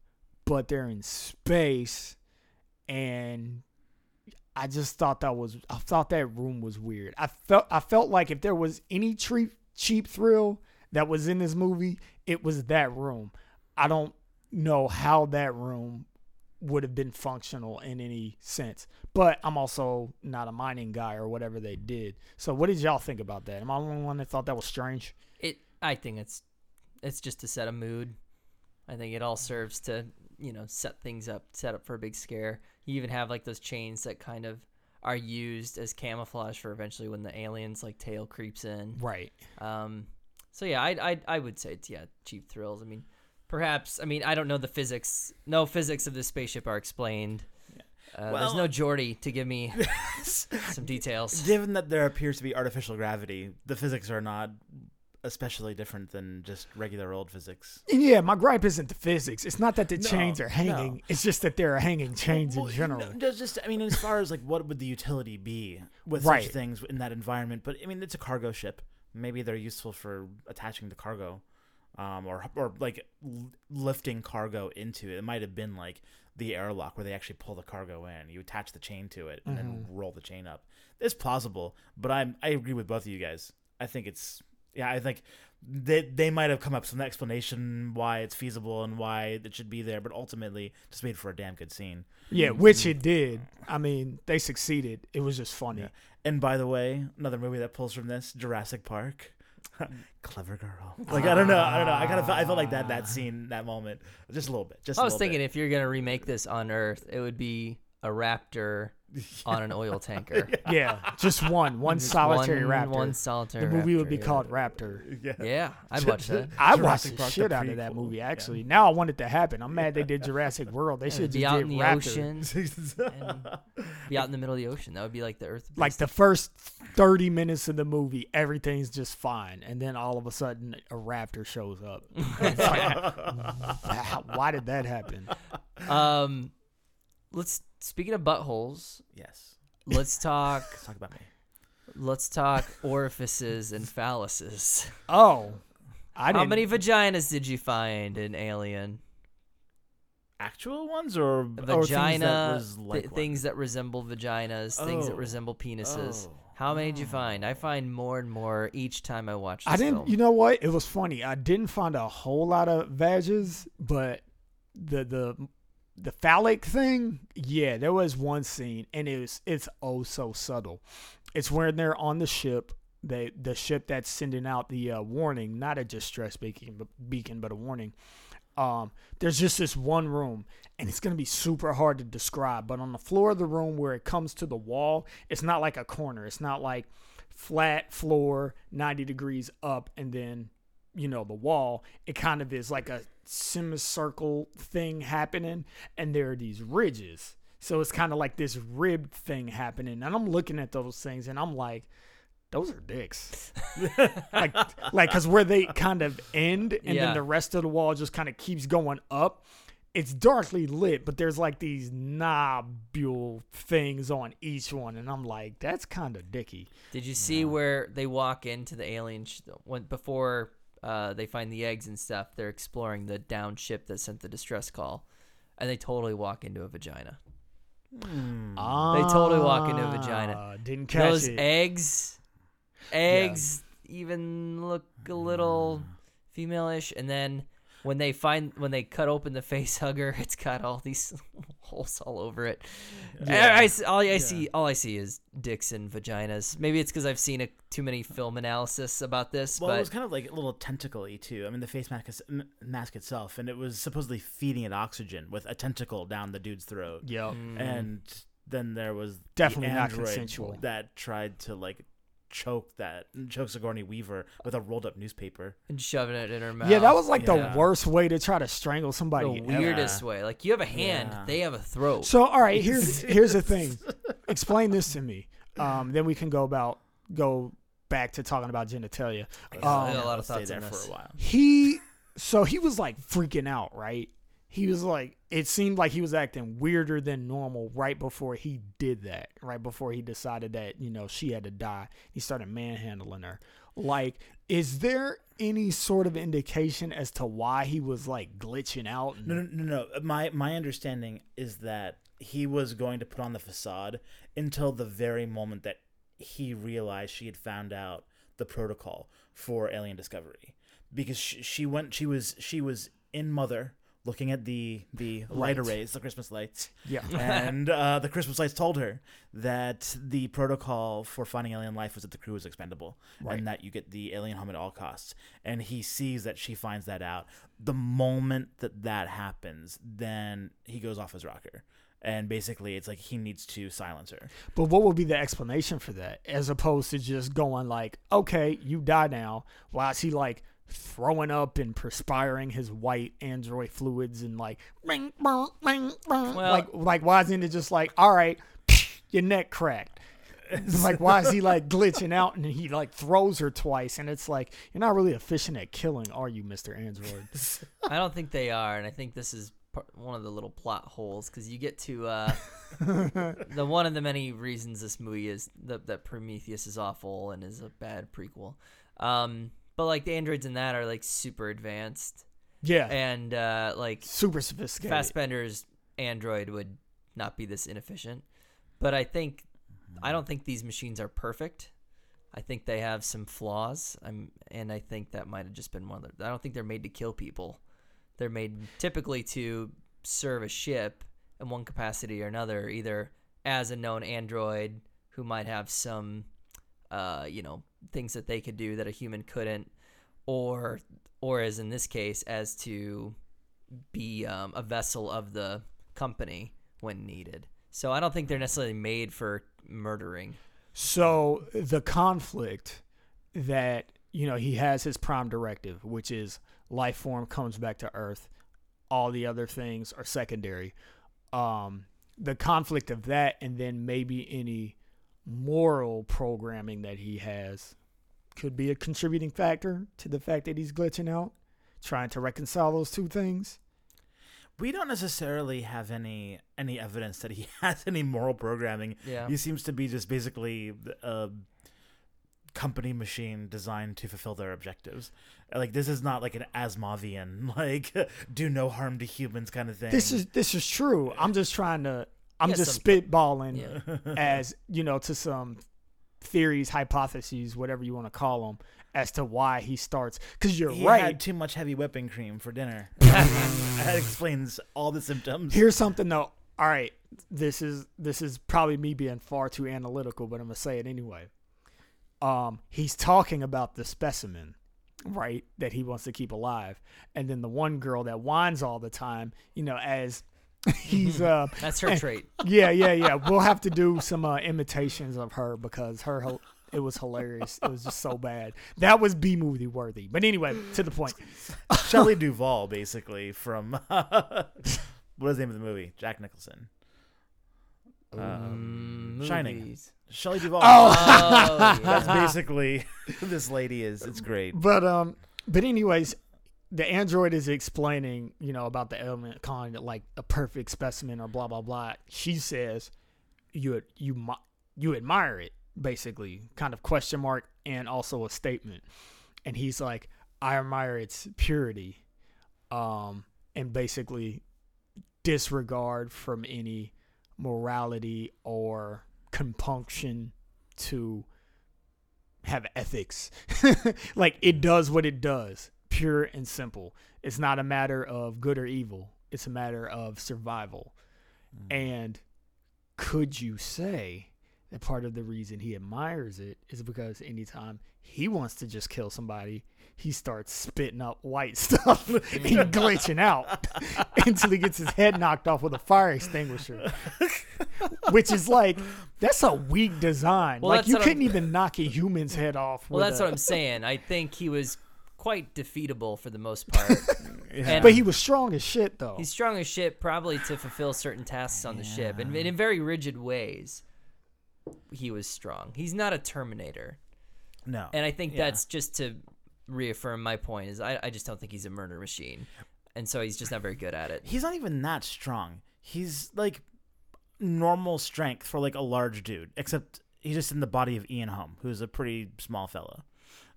but they're in space and I just thought that was I thought that room was weird. I felt I felt like if there was any cheap cheap thrill that was in this movie, it was that room. I don't know how that room would have been functional in any sense. But I'm also not a mining guy or whatever they did. So what did y'all think about that? Am I the only one that thought that was strange? It. I think it's it's just to set a mood. I think it all serves to you know set things up, set up for a big scare. You even have like those chains that kind of are used as camouflage for eventually when the aliens like tail creeps in. Right. Um, so yeah, I I I would say it's yeah cheap thrills. I mean, perhaps I mean I don't know the physics. No physics of the spaceship are explained. Uh, there's no Geordi to give me *laughs* some details. Given that there appears to be artificial gravity, the physics are not especially different than just regular old physics. Yeah, my gripe isn't the physics. It's not that the No, chains are hanging. no. It's just that there are hanging chains Well, in general. no, just- I mean, as far as like what would the utility be with Right. such things in that environment? But I mean, it's a cargo ship. Maybe they're useful for attaching the cargo, um, or or like lifting cargo into it. It might have been like the airlock where they actually pull the cargo in. You attach the chain to it and then roll the chain up. It's plausible, but I'm I agree with both of you guys. I think it's yeah. I think they they might have come up with some explanation why it's feasible and why it should be there, but ultimately just made for a damn good scene. yeah, mm-hmm. which it did. I mean, they succeeded. It was just funny. Yeah. And by the way, another movie that pulls from this, Jurassic Park. *laughs* Clever girl. Like I don't know, I don't know. I kind of felt, I felt like that that scene, that moment, just a little bit. Just I was little thinking bit. if you're gonna remake this on Earth, it would be a raptor *laughs* on an oil tanker. *laughs* Yeah, just one, one Just solitary one, raptor. One solitary. the movie would raptor, be yeah. called Raptor. yeah. Yeah, I'd watch that. I Jurassic watched the Park, the shit out of that prequel. movie. Yeah. Actually, now I want it to happen. I'm mad they did Jurassic *laughs* World. They Yeah, should be just out did in the Raptor. ocean. and be out in the middle of the ocean. That would be like the Earth. Like the first 30 minutes of the movie, everything's just fine, and then all of a sudden a raptor shows up. It's like, wow, why did that happen? um, let's speaking of buttholes. Yes. Let's talk. Let's *laughs* talk about me. let's talk orifices and phalluses. Oh, I How didn't. many vaginas did you find in Alien? Actual ones or or things that vagina, was like one? things that resemble vaginas, things that Oh. resemble penises. Oh. How many did you hmm. find? I find more and more each time I watch. This I didn't. Film. You know what? It was funny. I didn't find a whole lot of vages, but the the the phallic thing, yeah, there was one scene, and it was it's oh so subtle. It's when they're on the ship. They the ship that's sending out the uh, warning, not a distress beacon, but beacon, but a warning. Um, there's just this one room, and it's gonna be super hard to describe. But on the floor of the room, where it comes to the wall, it's not like a corner. It's not like flat floor, 90 degrees up, and then you know the wall. It kind of is like a semicircle thing happening, and there are these ridges. So it's kind of like this ribbed thing happening, and I'm looking at those things, and I'm like. Those are dicks, *laughs* like, like, cause where they kind of end, and Yeah. then the rest of the wall just kind of keeps going up. It's darkly lit, but there's like these knobule things on each one, and I'm like, that's kind of dicky. Did you see where they walk into the alien sh- when before uh, they find the eggs and stuff? They're exploring the down ship that sent the distress call, and they totally walk into a vagina. ah They totally walk into a vagina. Ah, Didn't catch Those it. eggs, eggs even look a little female-ish, and then when they find when they cut open the face hugger, *laughs* it's got all these *laughs* holes all over it. Yeah. I, I s- all I see all I see is dicks and vaginas. Maybe it's because I've seen a, too many film analysis about this, Well, it was kind of like a little tentacle-y too. I mean, the face mask, is- m- mask itself, and it was supposedly feeding it oxygen with a tentacle down the dude's throat. Yep. Mm. And then there was the Definitely not android consensual. that tried to like choke that choke Sigourney Weaver with a rolled up newspaper. and shoving it in her mouth. Yeah, that was like Yeah. the worst way to try to strangle somebody. the ever. weirdest way. Like you have a hand, Yeah. they have a throat. So, all right, here's *laughs* here's the thing. Explain this to me. Um, then we can go about go back to talking about genitalia. I got Um, a lot of let's thoughts there for a while. he so he was like freaking out, right? He was like it seemed like he was acting weirder than normal right before he did that. Right before he decided that, you know, she had to die. He started manhandling her. Like is there any sort of indication as to why he was like glitching out and No, no, no, no. My my understanding is that he was going to put on the facade until the very moment that he realized she had found out the protocol for alien discovery, because she, she went. She was she was in Mother looking at the the light Lights. arrays, the Christmas lights, Yeah. *laughs* and uh, the Christmas lights told her that the protocol for finding alien life was that the crew was expendable Right. and that you get the alien home at all costs. And he sees that she finds that out. The moment that that happens, then he goes off his rocker. And basically, it's like he needs to silence her. But what would be the explanation for that, as opposed to just going like, "Okay, you die now," while he like throwing up and perspiring his white android fluids and like ring, bong, ring, bong. Well- like like why isn't it just like all right your neck cracked like why is he like glitching out and he like throws her twice and it's like you're not really efficient at killing are you mr android *laughs* I don't think they are, and I think this is one of the little plot holes because you get to uh, *laughs* the one of the many reasons this movie is that that Prometheus is awful and is a bad prequel. Um, but like the androids in that are like super advanced, yeah and uh, like super sophisticated Fassbender's android would not be this inefficient. But I think I don't think these machines are perfect. I think they have some flaws. I'm and I think that might have just been one of the I don't think they're made to kill people. They're made typically to serve a ship in one capacity or another, either as a known android who might have some uh, you know, things that they could do that a human couldn't, or or as in this case, as to be um, a vessel of the company when needed. So I don't think they're necessarily made for murdering. So the conflict that you know he has his prime directive, which is life form comes back to Earth, all the other things are secondary. Um, the conflict of that, and then maybe any moral programming that he has, could be a contributing factor to the fact that he's glitching out. Trying to reconcile those two things. We don't necessarily have any any evidence that he *laughs* has any moral programming. Yeah. He seems to be just basically a company machine designed to fulfill their objectives. Like this is not like an Asimovian *laughs* like do no harm to humans kind of thing. This is this is true. I'm just trying to. I'm Yeah, just some- spitballing. Yeah. *laughs* as you know to some theories hypotheses whatever you want to call them as to why he starts because you're he right had too much heavy whipping cream for dinner. *laughs* that explains all the symptoms. here's something though all right this is this is probably me being far too analytical but i'm gonna say it anyway um he's talking about the specimen right that he wants to keep alive and then the one girl that whines all the time you know as *laughs* he's uh That's her trait. *laughs* yeah, yeah, yeah. We'll have to do some uh, imitations of her because her hil- it was hilarious. It was just so bad. That was B movie worthy. But anyway, to the point. *laughs* Shelley Duvall, basically from what is the name of the movie? Jack Nicholson. Um, Mm, Shining. movies. Shelley Duvall. Oh, That's yeah. basically this lady is. It's great. But um, but anyways, the android is explaining, you know, about the element, calling it like a perfect specimen or blah blah blah. She says, you you you admire it, basically, kind of question mark and also a statement. And he's like, I admire its purity, um, and basically disregard from any morality or compunction to have ethics. *laughs* like it does what it does, pure and simple. It's not a matter of good or evil. It's a matter of survival. Mm. And could you say that part of the reason he admires it is because anytime he wants to just kill somebody, he starts spitting up white *laughs* stuff and *laughs* glitching out *laughs* until he gets his head knocked off with a fire extinguisher. Which is like that's a weak design. Well, like you what I'm- couldn't even knock a human's head off. Well, that's a- what I'm saying. I think he was quite defeatable for the most part. *laughs* And But he was strong as shit though. he's strong as shit, probably to fulfill certain tasks on the ship, and, and in very rigid ways. He was strong. He's not a Terminator, No. and I think Yeah. that's just to reaffirm my point. Is I, I just don't think he's a murder machine, and so he's just not very good at it. He's not even that strong. He's like normal strength for like a large dude, except he's just in the body of Ian Holm, who's a pretty small fella.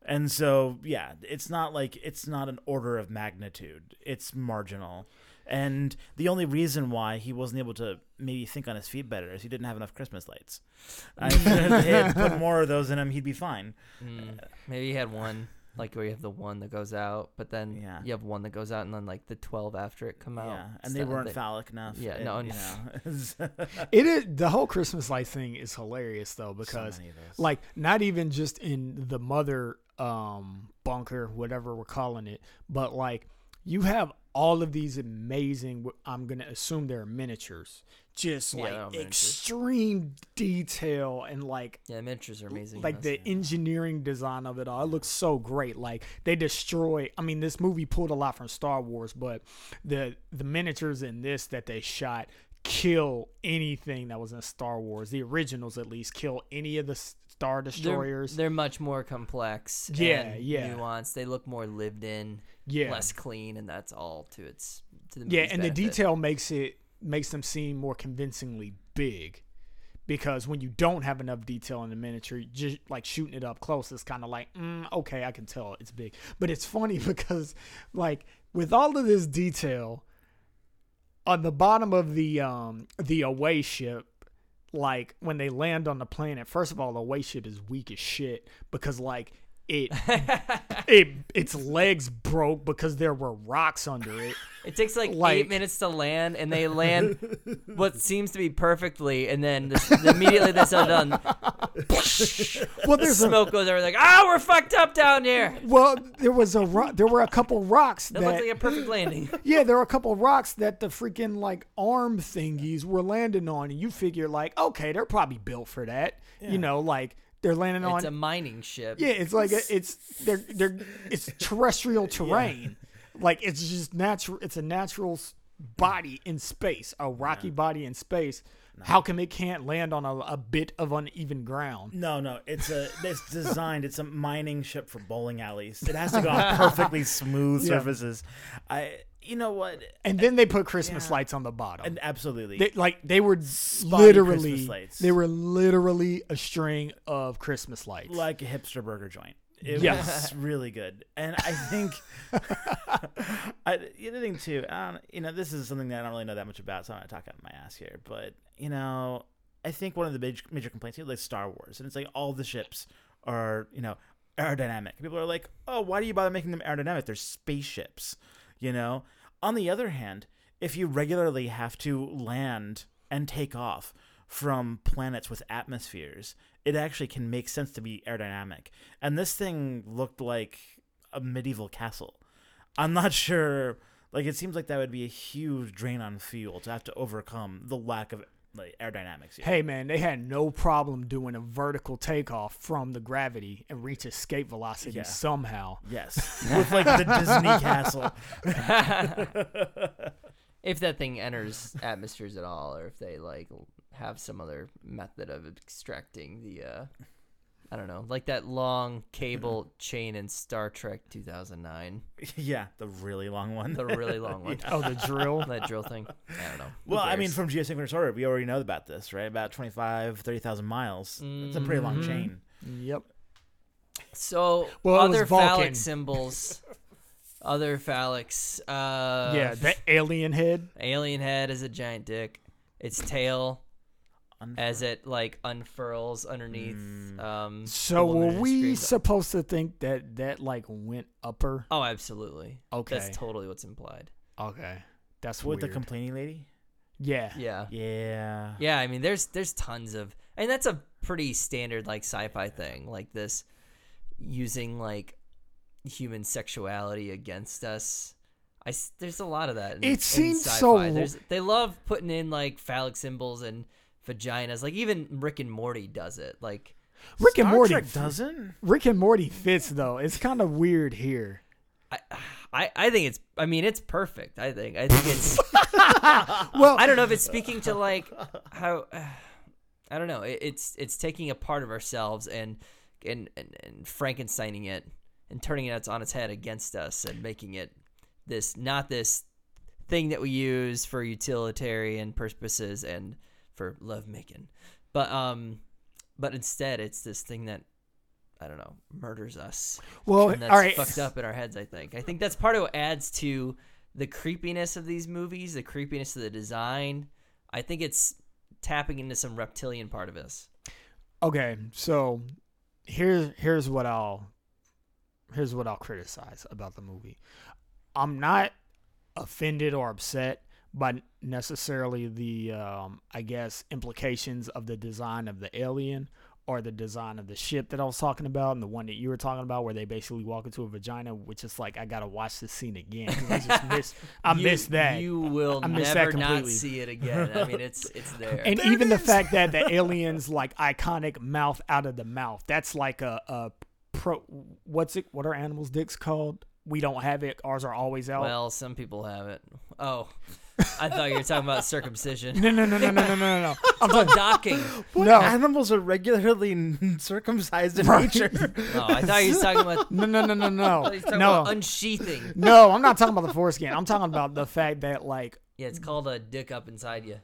And so, yeah, it's not like it's not an order of magnitude. It's marginal. And the only reason why he wasn't able to maybe think on his feet better is he didn't have enough Christmas lights. I if they had put *laughs* more of those in him, he'd be fine. Mm, maybe he had one like where you have the one that goes out, but then Yeah. you have one that goes out, and then like the twelve after it come out. Yeah, It's and they weren't phallic enough. Yeah, and, no, you know, *laughs* it is the whole Christmas light thing is hilarious though because many of those. like not even just in the mother um bunker whatever we're calling it but like you have all of these amazing. I'm gonna assume they're miniatures, just Yeah, like extreme detail and like Yeah, miniatures are amazing. like the yeah. engineering design of it all. It looks so great. Like they destroy. I mean, this movie pulled a lot from Star Wars, but the the miniatures in this that they shot kill anything that was in Star Wars. The originals, at least, kill any of the Star They're, Destroyers. they're much more complex. Yeah, and yeah. Nuanced. They look more lived in, yeah, less clean, and that's all to its to the yeah, and the detail makes it makes them seem more convincingly big. Because when you don't have enough detail in the miniature, just like shooting it up close, it's kind of like, mm, okay, I can tell it's big. But it's funny *laughs* because, like, with all of this detail, on the bottom of the um the away ship, like when they land on the planet, first of all, the away ship is weak as shit because like it *laughs* it its legs broke because there were rocks under it. It takes like, Like- eight minutes to land, and they land what seems to be perfectly, and then this, immediately that's all done. *laughs* Well, The there's a smoke goes over, like, ah, we're fucked up down here. well, there was a ro- there were a couple rocks That looks that like a perfect landing. *laughs* yeah, there were a couple rocks that the freaking like arm thingies were landing on, and you figure like, okay, they're probably built for that. You know, like they're landing on. It's a mining ship. yeah, it's like a, *laughs* it's they're they're it's terrestrial *laughs* terrain. Like it's just natural. It's a natural body in space, a rocky body in space. How come it can't land on a, a bit of uneven ground? No, no, it's a it's *laughs* designed. It's a mining ship for bowling alleys. It has to go on perfectly smooth Yeah. surfaces. I, you know what? And then they put Christmas Yeah. lights on the bottom. And absolutely, They, like they were Spotty literally, they were literally a string of Christmas lights. like a hipster burger joint. It Yes. was *laughs* really good, and I think *laughs* I, the other thing too. You know, this is something that I don't really know that much about, so I'm not talking out my ass here. But you know, I think one of the major, major complaints here, like Star Wars, and it's like all the ships are you know aerodynamic. People are like, oh, why do you bother making them aerodynamic? They're spaceships, you know. On the other hand, if you regularly have to land and take off from planets with atmospheres, it actually can make sense to be aerodynamic. And this thing looked like a medieval castle. I'm not sure. Like it seems like that would be a huge drain on fuel to have to overcome the lack of like aerodynamics. Here. hey man, they had no problem doing a vertical takeoff from the gravity and reach escape velocity Yeah. somehow. Yes, with like the Disney *laughs* castle. *laughs* if that thing enters atmospheres at all, or if they like have some other method of extracting the, uh, I don't know, like that long cable chain in Star Trek 2009, *laughs* yeah, the really long one. the really long *laughs* one, Oh, the drill. that drill thing. I don't know. Well, I mean, cares? from geosynchronous orbit, we already know about this, right? About 25, 30,000 miles. It's a pretty long Mhm. chain. yep. so Well, other phallic *laughs* symbols, other phallics. Uh, yeah, the alien head. alien head is a giant dick. Its tail Unf- as it like unfurls underneath. Mm. Um, So were we supposed to think that that like went upper? Oh, absolutely. Okay. That's totally what's implied. Okay. That's with weird. the complaining lady? yeah. Yeah. Yeah. Yeah, I mean there's there's tons of and that's a pretty standard like sci-fi thing like this using like human sexuality against us. I there's a lot of that. In, It in seems sci-fi. so- There's, they love putting in like phallic symbols and vaginas. Like even Rick and Morty does it. Like Rick and Morty Trek doesn't? Rick and Morty fits though. It's kind of weird here. I, I I think it's I mean it's perfect. I think I think it's *laughs* Well, I don't know if it's speaking to like how *sighs* I don't know. It, it's it's taking a part of ourselves and and and, and Frankensteining it and turning it on its head against us and making it this not this thing that we use for utilitarian purposes and for lovemaking, but um, but instead it's this thing that I don't know murders us. well, and that's all right. fucked up in our heads. I think. I think that's part of what adds to the creepiness of these movies, the creepiness of the design. I think it's tapping into some reptilian part of us. Okay, so here's here's what I'll here's what I'll criticize about the movie. I'm not offended or upset by necessarily the um, I guess implications of the design of the alien or the design of the ship that I was talking about, and the one that you were talking about, where they basically walk into a vagina, which is like I gotta watch this scene again. 'cause I just miss, I *laughs* You- miss that. You will I miss that never not see it again. I mean, it's it's *laughs* there. and even the fact that the aliens like iconic mouth out of the mouth that's like a, a pro what's it what are animals dicks called we don't have it ours are always out well, some people have it. Oh, I thought you were talking about circumcision. No, no, no, no, no, no, no, no. *laughs* I'm talking docking. What No. animals are regularly circumcised in nature? *laughs* Oh, *laughs* no, I thought you were talking about. No, no, no, no, no, no, unsheathing. no. I'm not talking about the foreskin. I'm talking about the fact that, like, Yeah, it's called a dick up inside you.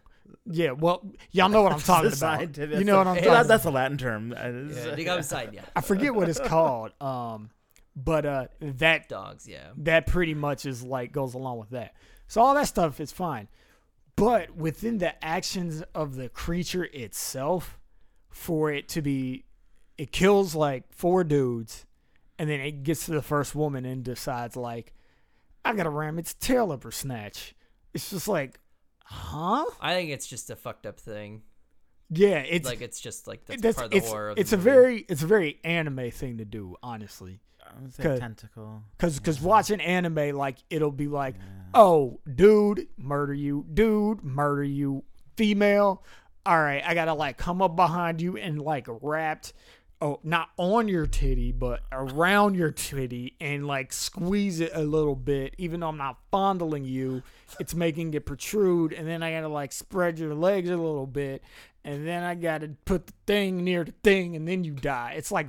yeah, well, y'all know what I'm talking about. You know what I'm talking. about. that's a Latin term. Yeah, dick up inside you. I forget what it's called. Um, but uh that Dogs, yeah. that pretty much is like goes along with that. So all that stuff is fine. But within the actions of the creature itself, for it to be it kills like four dudes and then it gets to the first woman and decides like I gotta ram its tail up her snatch. It's just like, huh? I think it's just a fucked up thing. Yeah, it's like it's just like that's, that's part of the it's, horror. Of it's a movie. very it's a very anime thing to do, honestly. I would say Cause- tentacle. Cause, cause watching anime, like it'll be like, oh, dude, murder you, dude, murder you, female. All right, I gotta like come up behind you and like wrapped, oh, not on your titty, but around your titty and like squeeze it a little bit. Even though I'm not fondling you, it's making it protrude, and then I gotta like spread your legs a little bit, and then I gotta put the thing near the thing, and then you die. It's like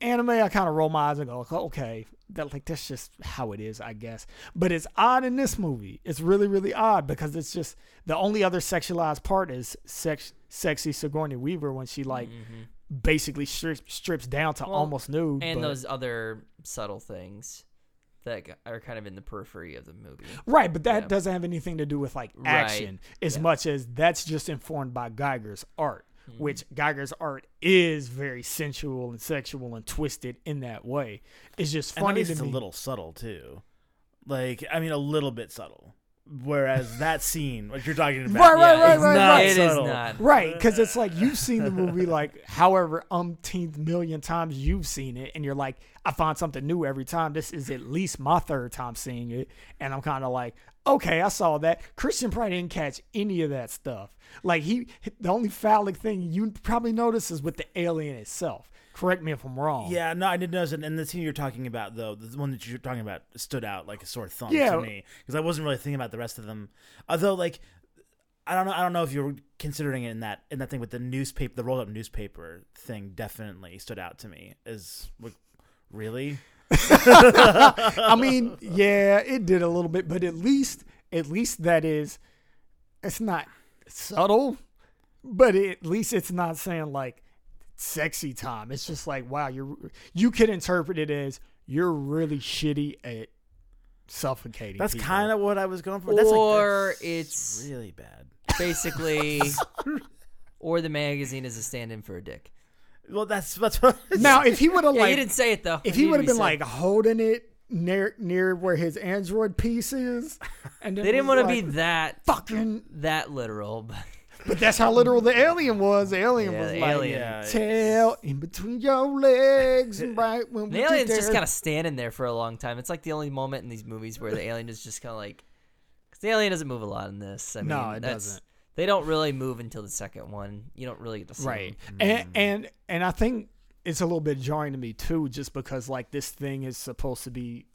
anime, I kind of roll my eyes and go, okay, that like that's just how it is, I guess. But it's odd in this movie. It's really, really odd because it's just the only other sexualized part is sex, sexy Sigourney Weaver when she like mm-hmm. basically strips, strips down to Well, almost nude. and but- those other subtle things that are kind of in the periphery of the movie. right, but that yeah. doesn't have anything to do with like Right, action as yeah. much as that's just informed by Giger's art. Mm-hmm. Which Giger's art is very sensual and sexual and twisted in that way. It's just And funny least to it's me. a little subtle too. Like I mean, a little bit subtle. Whereas that scene, what you're talking about, Right, right, yeah, right, right, not right. It is not. Right, because it's like you've seen the movie like however umpteenth million times you've seen it, and you're like, I find something new every time. This is at least my third time seeing it, and I'm kind of like, okay, I saw that. Christian probably didn't catch any of that stuff. Like he, the only phallic thing you probably notice is with the alien itself. Correct me if I'm wrong. Yeah, no, I didn't notice it. And the scene you're talking about, though, the one that you're talking about, stood out like a sore thumb Yeah. to me because I wasn't really thinking about the rest of them. Although, like, I don't know, I don't know if you were considering it in that in that thing with the newspaper, the rolled up newspaper thing. Definitely stood out to me. Is like, really? *laughs* I mean, yeah, it did a little bit, but at least, at least that is, it's not subtle, but at least it's not saying like sexy time. It's just like, wow, you're you could interpret it as you're really shitty at suffocating. That's kind of what I was going for. That's Or like, that's it's- really bad. Basically, *laughs* or the magazine is a stand-in for a dick. Well, that's that's what. now. If he would have Yeah, like, he didn't say it though. if It he would have been said. like holding it near near where his android piece is, and they didn't want want to be that fucking that literal. But But that's how literal the alien was. The alien Yeah, was the like alien. Yeah, tail in between your legs, and right when *laughs* the alien's just kind of standing there for a long time. It's like the only moment in these movies where the alien is just kind of like, because the alien doesn't move a lot in this. I mean, No, it that's- doesn't. They don't really move until the second one. You don't really get to see right. them. And and and I think it's a little bit jarring to me too, just because like this thing is supposed to be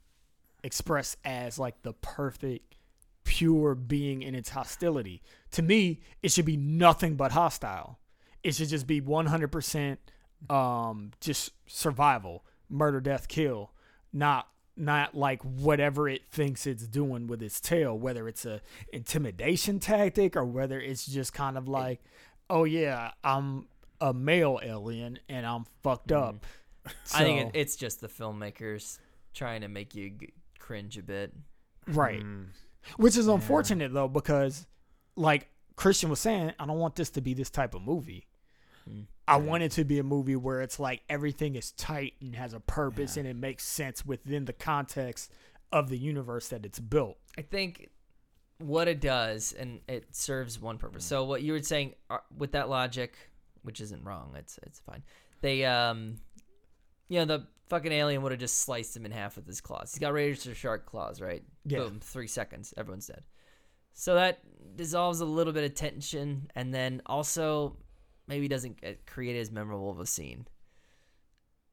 expressed as like the perfect, pure being in its hostility. To me, it should be nothing but hostile. It should just be one hundred percent, um, just survival, murder, death, kill, not not like whatever it thinks it's doing with its tail, whether it's a intimidation tactic or whether it's just kind of like, oh yeah, I'm a male alien and I'm fucked up. I think So- it, it's just the filmmakers trying to make you g- cringe a bit. right, Mm. which is unfortunate though because, like Christian was saying, I don't want this to be this type of movie. Mm. I want it to be a movie where it's like everything is tight and has a purpose and it makes sense within the context of the universe that it's built. I think what it does, and it serves one purpose. So what you were saying uh, with that logic, which isn't wrong. It's it's fine. They um, you know, the fucking alien would have just sliced him in half with his claws. He's got razor shark claws, right? Yeah. Boom, three seconds, everyone's dead. So that dissolves a little bit of tension, and then also maybe doesn't create as memorable of a scene.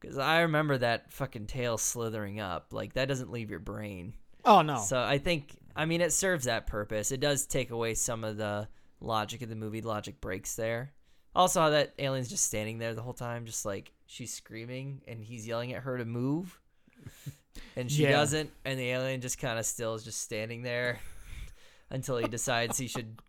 Because I remember that fucking tail slithering up. Like that doesn't leave your brain. Oh no. So I think, I mean, it serves that purpose. It does take away some of the logic of the movie. Logic breaks there. Also, how that alien's just standing there the whole time, just like she's screaming and he's yelling at her to move, *laughs* and she Yeah. doesn't, and the alien just kind of still is just standing there *laughs* until he decides he should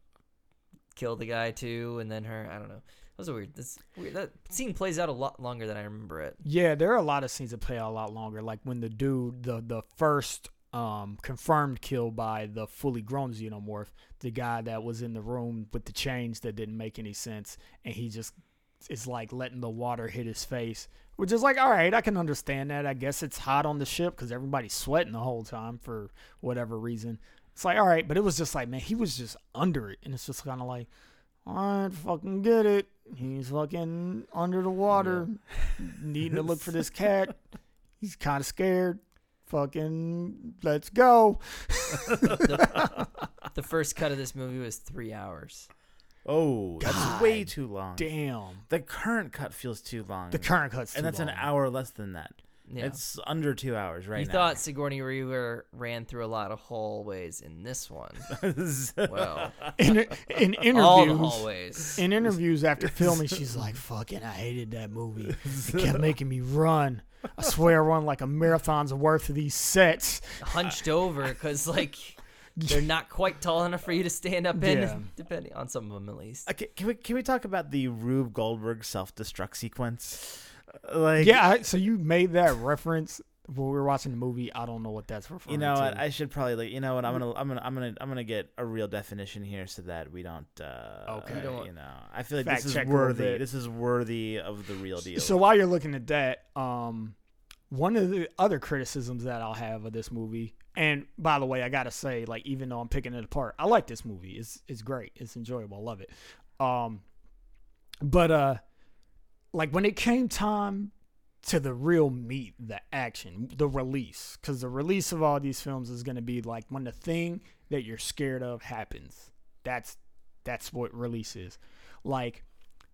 kill the guy too, and then her. I don't know. Was a weird. This weird. That scene plays out a lot longer than I remember it. Yeah, there are a lot of scenes that play out a lot longer. Like when the dude, the the first um confirmed kill by the fully grown xenomorph, the guy that was in the room with the chains that didn't make any sense, and he just is like letting the water hit his face, which is like, all right, I can understand that. I guess it's hot on the ship because everybody's sweating the whole time for whatever reason. It's like, all right, but it was just like, man, he was just under it, and it's just kind of like, all right, fucking get it. He's fucking under the water, needing to look for this *laughs* cat. He's kind of scared. Fucking, let's go. *laughs* The first cut of this movie was three hours. Oh, that's God way too long. Damn. The current cut feels too long. The current cut's and too that's an hour less than that. Yeah. It's under two hours right you now. thought Sigourney Weaver ran through a lot of hallways in this one. *laughs* Well, In, in *laughs* all the interviews, hallways. in interviews after filming, she's like, "Fucking, I hated that movie. It kept *laughs* making me run. I swear, I run like a marathon's worth of these sets." hunched over because like they're not quite tall enough for you to stand up in, Yeah. depending on some of them at least. Okay, can we can we talk about the Rube Goldberg self destruct sequence? Like, Yeah. I, so you made that reference when we were watching the movie. I don't know what that's referring you know to. what? I should probably like. You know what? I'm gonna I'm gonna I'm gonna I'm gonna get a real definition here so that we don't. uh Okay. You don't You know, I feel like this is check a little worthy. This is worthy of the real deal. So while you're looking at that, um, one of the other criticisms that I'll have of this movie, and by the way, I gotta say, like, even though I'm picking it apart, I like this movie. It's it's great. It's enjoyable. I love it. Um, but uh, like when it came time to the real meat, the action, the release, because the release of all these films is gonna be like when the thing that you're scared of happens. That's that's what release is. Like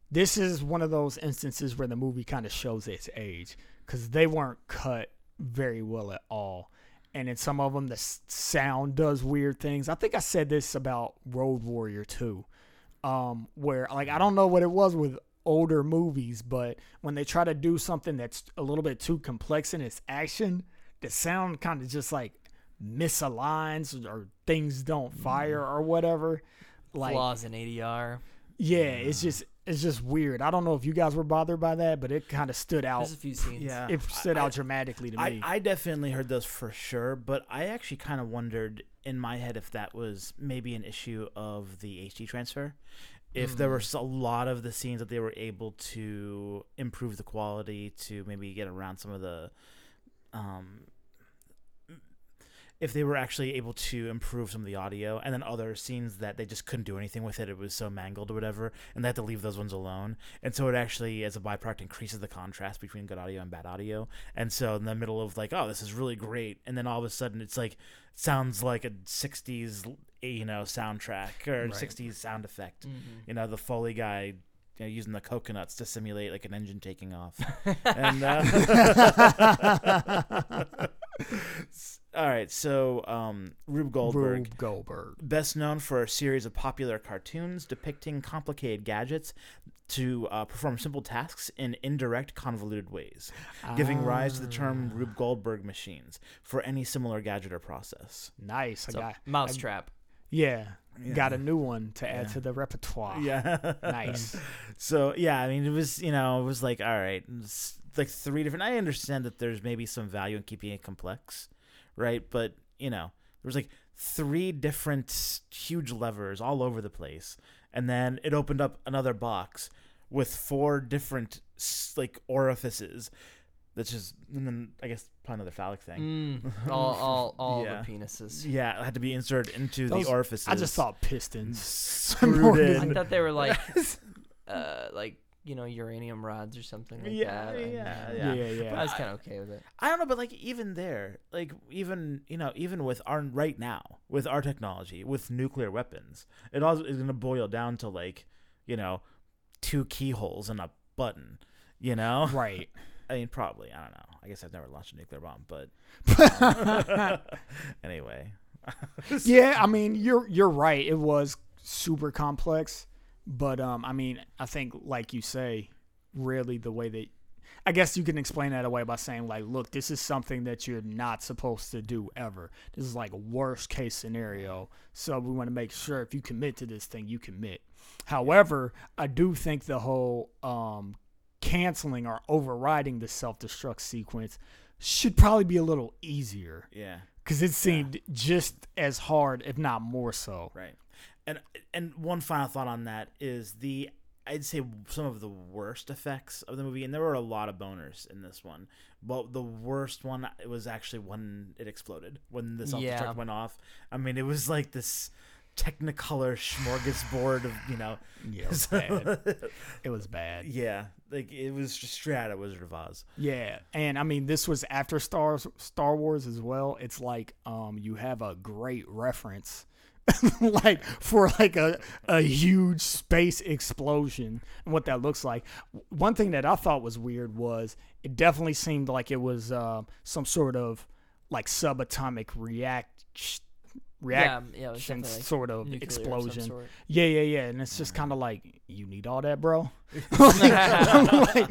this is one of those instances where the movie kind of shows its age because they weren't cut very well at all. And in some of them, the sound does weird things. I think I said this about Road Warrior 2, um, where, like, I don't know what it was with older movies, but when they try to do something that's a little bit too complex in its action, the sound kind of just like misaligns or things don't mm-hmm. fire or whatever. Like, Flaws in ADR. yeah, it's just it's just weird. I don't know if you guys were bothered by that, but it kind of stood out. There's a few scenes. yeah, It stood I- out dramatically to I, me. I definitely heard those for sure, but I actually kind of wondered in my head if that was maybe an issue of the HD transfer. If there were a lot of the scenes that they were able to improve the quality to maybe get around some of the, um, if they were actually able to improve some of the audio, and then other scenes that they just couldn't do anything with it, it was so mangled or whatever, and they had to leave those ones alone. And so it actually, as a byproduct, increases the contrast between good audio and bad audio. And so in the middle of like, oh, this is really great, and then all of a sudden it's like sounds like a '60s, you know, soundtrack or Right. '60s sound effect. Mhm. You know, the Foley guy. You know, using the coconuts to simulate like an engine taking off, *laughs* and uh, *laughs* all right. So, um, Rube Goldberg, Rube Goldberg. best known for a series of popular cartoons depicting complicated gadgets to uh, perform simple tasks in indirect, convoluted ways, giving rise to the term Ah. Rube Goldberg machines for any similar gadget or process. Nice. I So, got, Mousetrap. yeah, Yeah. got a new one to add Yeah. to the repertoire. Yeah. *laughs* Nice. So yeah, I mean, it was you know, it was like all right, like three different. I understand that there's maybe some value in keeping it complex, right? But you know, there was like three different huge levers all over the place, and then it opened up another box with four different like orifices. That's just, and then I guess probably another phallic thing. Mm, *laughs* all all, all Yeah. the penises. Yeah, it had to be inserted into Those- the orifices. I just saw pistons. screwed I thought they were like, *laughs* uh, like you know uranium rods or something like Yeah, that. I- yeah, Yeah, yeah. yeah. I was kind of okay with it. I don't know, but like even there, like even you know, even with our right now, with our technology, with nuclear weapons, it all is gonna boil down to like, you know, two keyholes and a button. You know, Right. *laughs* I mean, probably. I don't know. I guess I've never launched a nuclear bomb, but *laughs* *laughs* anyway. *laughs* yeah, I mean, you're you're right. It was super complex, but um, I mean, I think like you say, really the way that I guess you can explain that away by saying like, look, this is something that you're not supposed to do ever. This is like a worst case scenario. So we want to make sure if you commit to this thing, you commit. However, I do think the whole um canceling or overriding the self destruct sequence should probably be a little easier Yeah. because it seemed just as hard, if not more so. Right. And and one final thought on that is the I'd say some of the worst effects of the movie, and there were a lot of boners in this one. But the worst one was actually when it exploded, when the self destruct Yeah. went off. I mean, it was like this Technicolor smorgasbord of you know. Yeah, it was *laughs* bad. It was bad. yeah, like it was just straight out of Wizard of Oz. Yeah, and I mean this was after Star Star Wars as well. It's like um you have a great reference. *laughs* like for like a, a huge space explosion and what that looks like. One thing that I thought was weird was it definitely seemed like it was uh, some sort of like subatomic react reaction yeah, yeah, it was definitely like sort of nuclear some explosion. sort. Yeah, yeah, yeah. And it's just kind of like, you need all that, bro. *laughs* *laughs* like,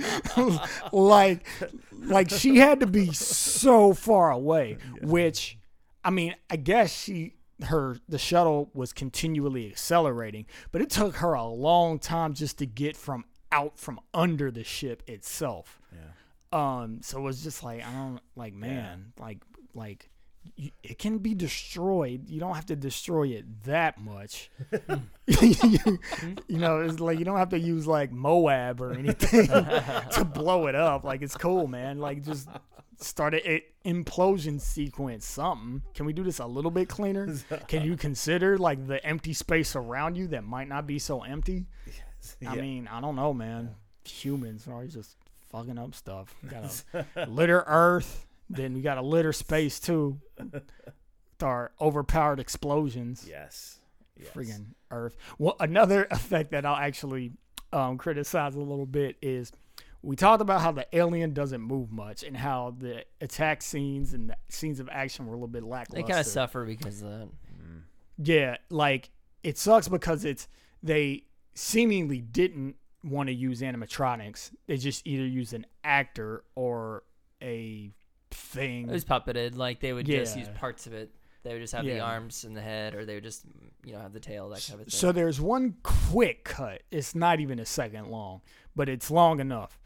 like, like she had to be so far away. *laughs* Which, I mean, I guess she, her, the shuttle was continually accelerating, but it took her a long time just to get from out from under the ship itself. Yeah. Um, so it was just like I don't like, man, like, like you, it can be destroyed. You don't have to destroy it that much. you, *laughs* *laughs* you know, it's like you don't have to use like Moab or anything *laughs* to blow it up. Like it's cool, man. Like just start an implosion sequence, something. Can we do this a little bit cleaner? Can you consider like the empty space around you that might not be so empty? I Yeah. mean, I don't know, man. Humans are always just fucking up stuff. Gotta litter Earth, then we gotta litter space too. With our overpowered explosions. Yes. yes. Friggin' Earth. Well, another *laughs* effect that I'll actually um, criticize a little bit is we talked about how the alien doesn't move much and how the attack scenes and the scenes of action were a little bit They lackluster. kind of suffer because of that. Yeah, like it sucks because it's they seemingly didn't want to use animatronics. They just either use an actor or a thing. It was puppeted. Like they would just use parts of it. They would just have the Yeah. arms and the head, or they would just, you know, have the tail, that kind of thing. So there's one quick cut. It's not even a second long, but it's long enough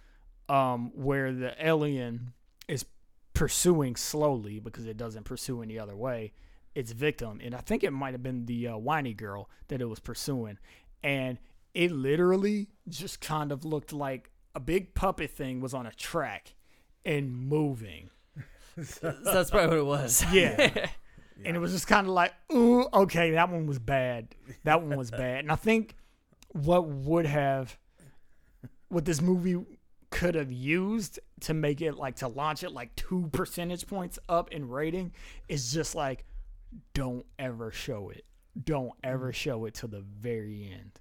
um, where the alien is pursuing slowly because it doesn't pursue any other way its victim. And I think it might have been the uh, whiny girl that it was pursuing. And it literally just kind of looked like a big puppet thing was on a track and moving. *laughs* So that's probably what it was. *laughs* Yeah. *laughs* And it was just kind of like, ooh, okay, that one was bad. That one was bad. And I think what would have, what this movie could have used to make it like to launch it like two percentage points up in rating is just like, don't ever show it. Don't ever show it to the very end.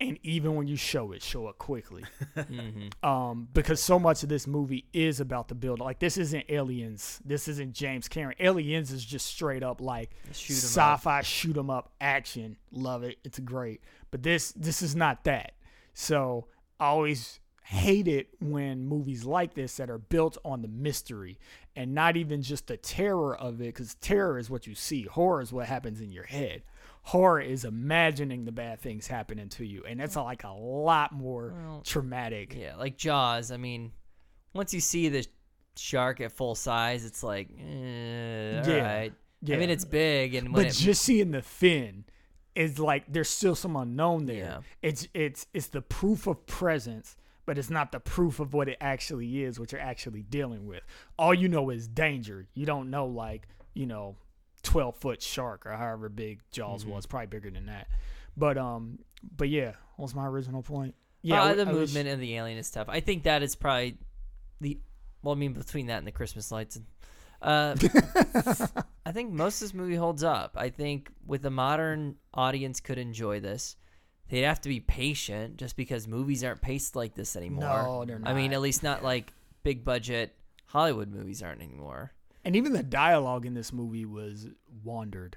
And even when you show it, show it quickly *laughs* hmm um, because so much of this movie is about the build. Like this isn't Aliens, this isn't James Cameron. Aliens is just straight up like Shoot sci-fi shoot 'em up action. Love it, it's great. But this this is not that. So I always hate it when movies like this that are built on the mystery and not even just the terror of it, because terror is what you see. Horror is what happens in your head. Horror is imagining the bad things happening to you, and it's like a lot more Well, traumatic. Yeah, like Jaws. I mean, once you see the shark at full size, it's like, eh, Yeah. right. Yeah. I mean, it's big, and but it, just seeing the fin is like there's still some unknown there. Yeah. It's it's it's the proof of presence, but it's not the proof of what it actually is, what you're actually dealing with. All you know is danger. You don't know like you know, twelve foot shark or however big Jaws Mm-hmm. was, probably bigger than that. But um, but yeah, what was my original point? Yeah, Uh, I- the I wish- movement and the alien is tough. I think that is probably the well, I mean, between that and the Christmas lights. Uh, *laughs* I think most of this movie holds up. I think with a modern audience could enjoy this. They'd have to be patient, just because movies aren't paced like this anymore. No, they're not. I mean, at least not like big budget Hollywood movies aren't anymore. And even the dialogue in this movie was wandered.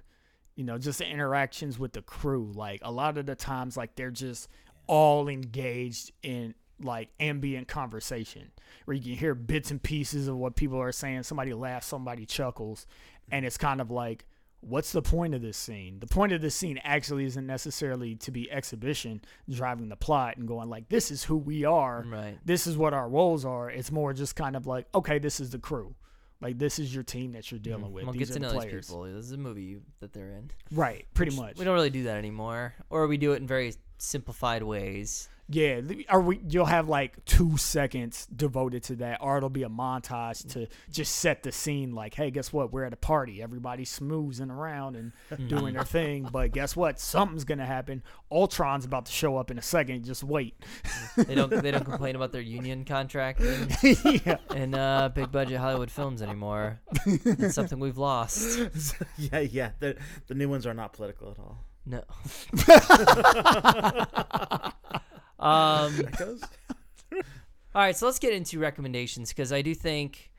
You know, just the interactions with the crew. Like a lot of the times, like they're just all engaged in like ambient conversation where you can hear bits and pieces of what people are saying. Somebody laughs, somebody chuckles. And it's kind of like, what's the point of this scene? The point of this scene actually isn't necessarily to be exhibition driving the plot and going like, this is who we are Right. this is what our roles are. It's more just kind of like, okay, this is the crew. Like this is your team that you're dealing mm-hmm. with. Well, These get are to the know players. these people. This is a movie that they're in. Right, pretty Which much. We don't really do that anymore, or we do it in very simplified ways. Yeah, th- or we, you'll have like two seconds devoted to that, or it'll be a montage to just set the scene. Like, hey, guess what? We're at a party. Everybody's smoozing around and doing their thing. But guess what? Something's gonna happen. Ultron's about to show up in a second. Just wait. They don't. they don't complain about their union contract in, *laughs* yeah, in uh, big budget Hollywood films anymore. It's something we've lost. *laughs* yeah, yeah. The the new ones are not political at all. No. *laughs* um. *laughs* *laughs* All right, so let's get into recommendations because I do think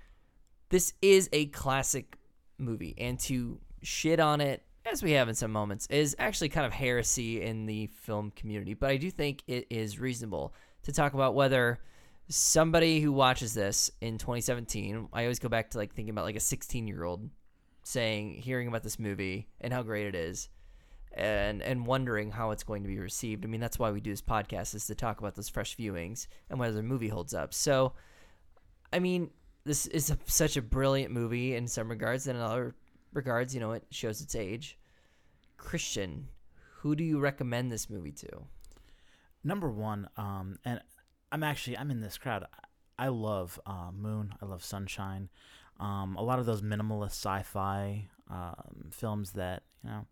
this is a classic movie, and to shit on it, as we have in some moments, is actually kind of heresy in the film community. But I do think it is reasonable to talk about whether somebody who watches this in 2017, I always go back to like thinking about like a 16 year old saying, hearing about this movie and how great it is. And and wondering how it's going to be received. I mean, that's why we do this podcast is to talk about those fresh viewings and whether the movie holds up. So, I mean, this is a, such a brilliant movie in some regards, and in other regards, you know, it shows its age. Christian, who do you recommend this movie to? Number one, um, and I'm actually I'm in this crowd. I love uh, Moon. I love Sunshine. Um, a lot of those minimalist sci-fi um, films that you know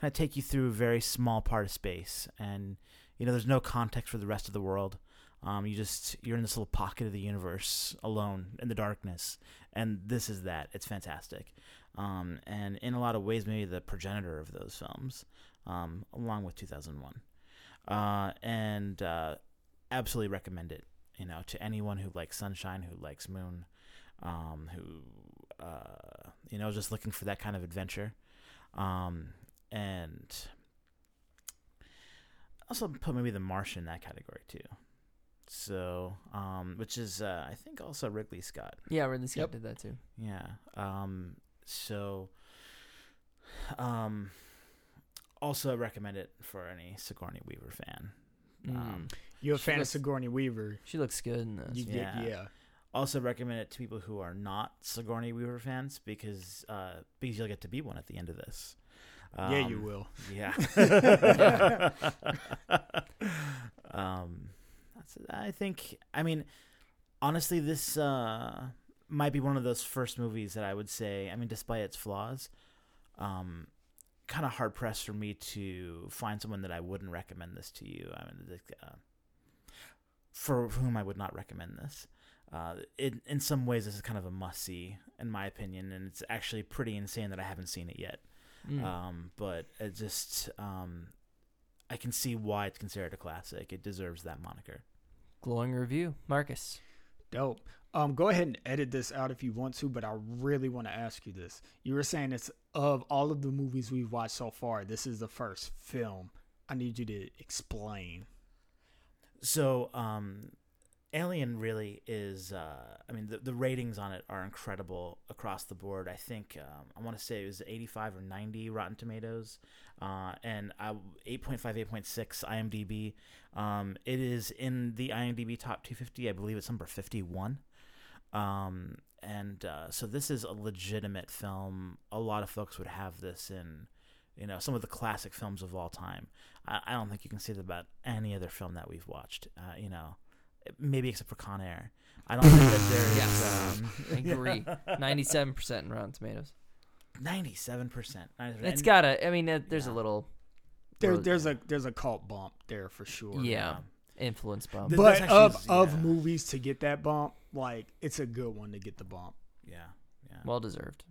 kind of take you through a very small part of space, and you know there's no context for the rest of the world. Um, you just you're in this little pocket of the universe alone in the darkness, and this is that. It's fantastic, um, and in a lot of ways, maybe the progenitor of those films, um, along with 2001 uh, and uh, absolutely recommend it. You know, to anyone who likes Sunshine, who likes Moon, um, who uh, you know, just looking for that kind of adventure, um, and also put maybe The Martian in that category too. So, um, which is uh, I think also Ridley Scott. Yeah, Ridley Scott Yep. did that too. Yeah. Um, so, um, also recommend it for any Sigourney Weaver fan. Um, you a fan looks- of Sigourney Weaver? She looks good in this. You get Yeah. yeah. also recommend it to people who are not Sigourney Weaver fans because uh, because you'll get to be one at the end of this. Yeah, you Um, will. Yeah. *laughs* *laughs* um, that's, I think. I mean, honestly, this uh, might be one of those first movies that I would say. I mean, despite its flaws, um, kind of hard pressed for me to find someone that I wouldn't recommend this to you. I mean, the, uh, for whom I would not recommend this. Uh, it, in some ways, this is kind of a must see, in my opinion, and it's actually pretty insane that I haven't seen it yet. Mm. Um, but it just um, I can see why it's considered a classic. It deserves that moniker. Glowing review, Marcus. Dope. Um, go ahead and edit this out if you want to, but I really want to ask you this. You were saying it's of all of the movies we've watched so far, this is the first film. I need you to explain. So, um, Alien really is. Uh, I mean, the, the ratings on it are incredible across the board. I think um, I want to say it was 85 or 90 Rotten Tomatoes, uh, and I, 8.5, 8.6 IMDb. Um, it is in the IMDb top 250. I believe it's number 51. Um, and uh, so this is a legitimate film. A lot of folks would have this in, you know, some of the classic films of all time. I, I don't think you can say that about any other film that we've watched. Uh, you know, maybe except for Con Air. I don't think that there is Yes. um, *laughs* I agree. *laughs* Ninety-seven percent in Rotten Tomatoes. ninety-seven percent. It's got a. I mean, there's a little. There, Well, there's a there's a cult bump there for sure. Yeah. influence bump. Th- but that's of actually- of movies to get that bump, like it's a good one to get the bump. Yeah, yeah. well deserved.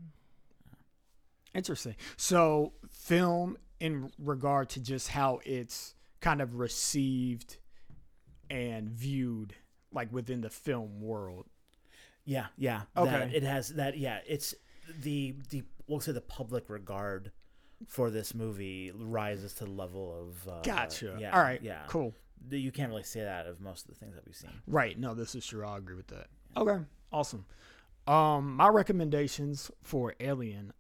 Interesting. So, film in regard to just how it's kind of received and viewed, like within the film world. Yeah, yeah. Okay. That, it has that. Yeah, it's the the we'll say the public regard for this movie rises to the level of. Uh, Gotcha. Yeah. All right. Yeah. Cool. You can't really say that of most of the things that we've seen. Right. No, this is true. I agree with that. Okay. Awesome. Um, my recommendations for Alien,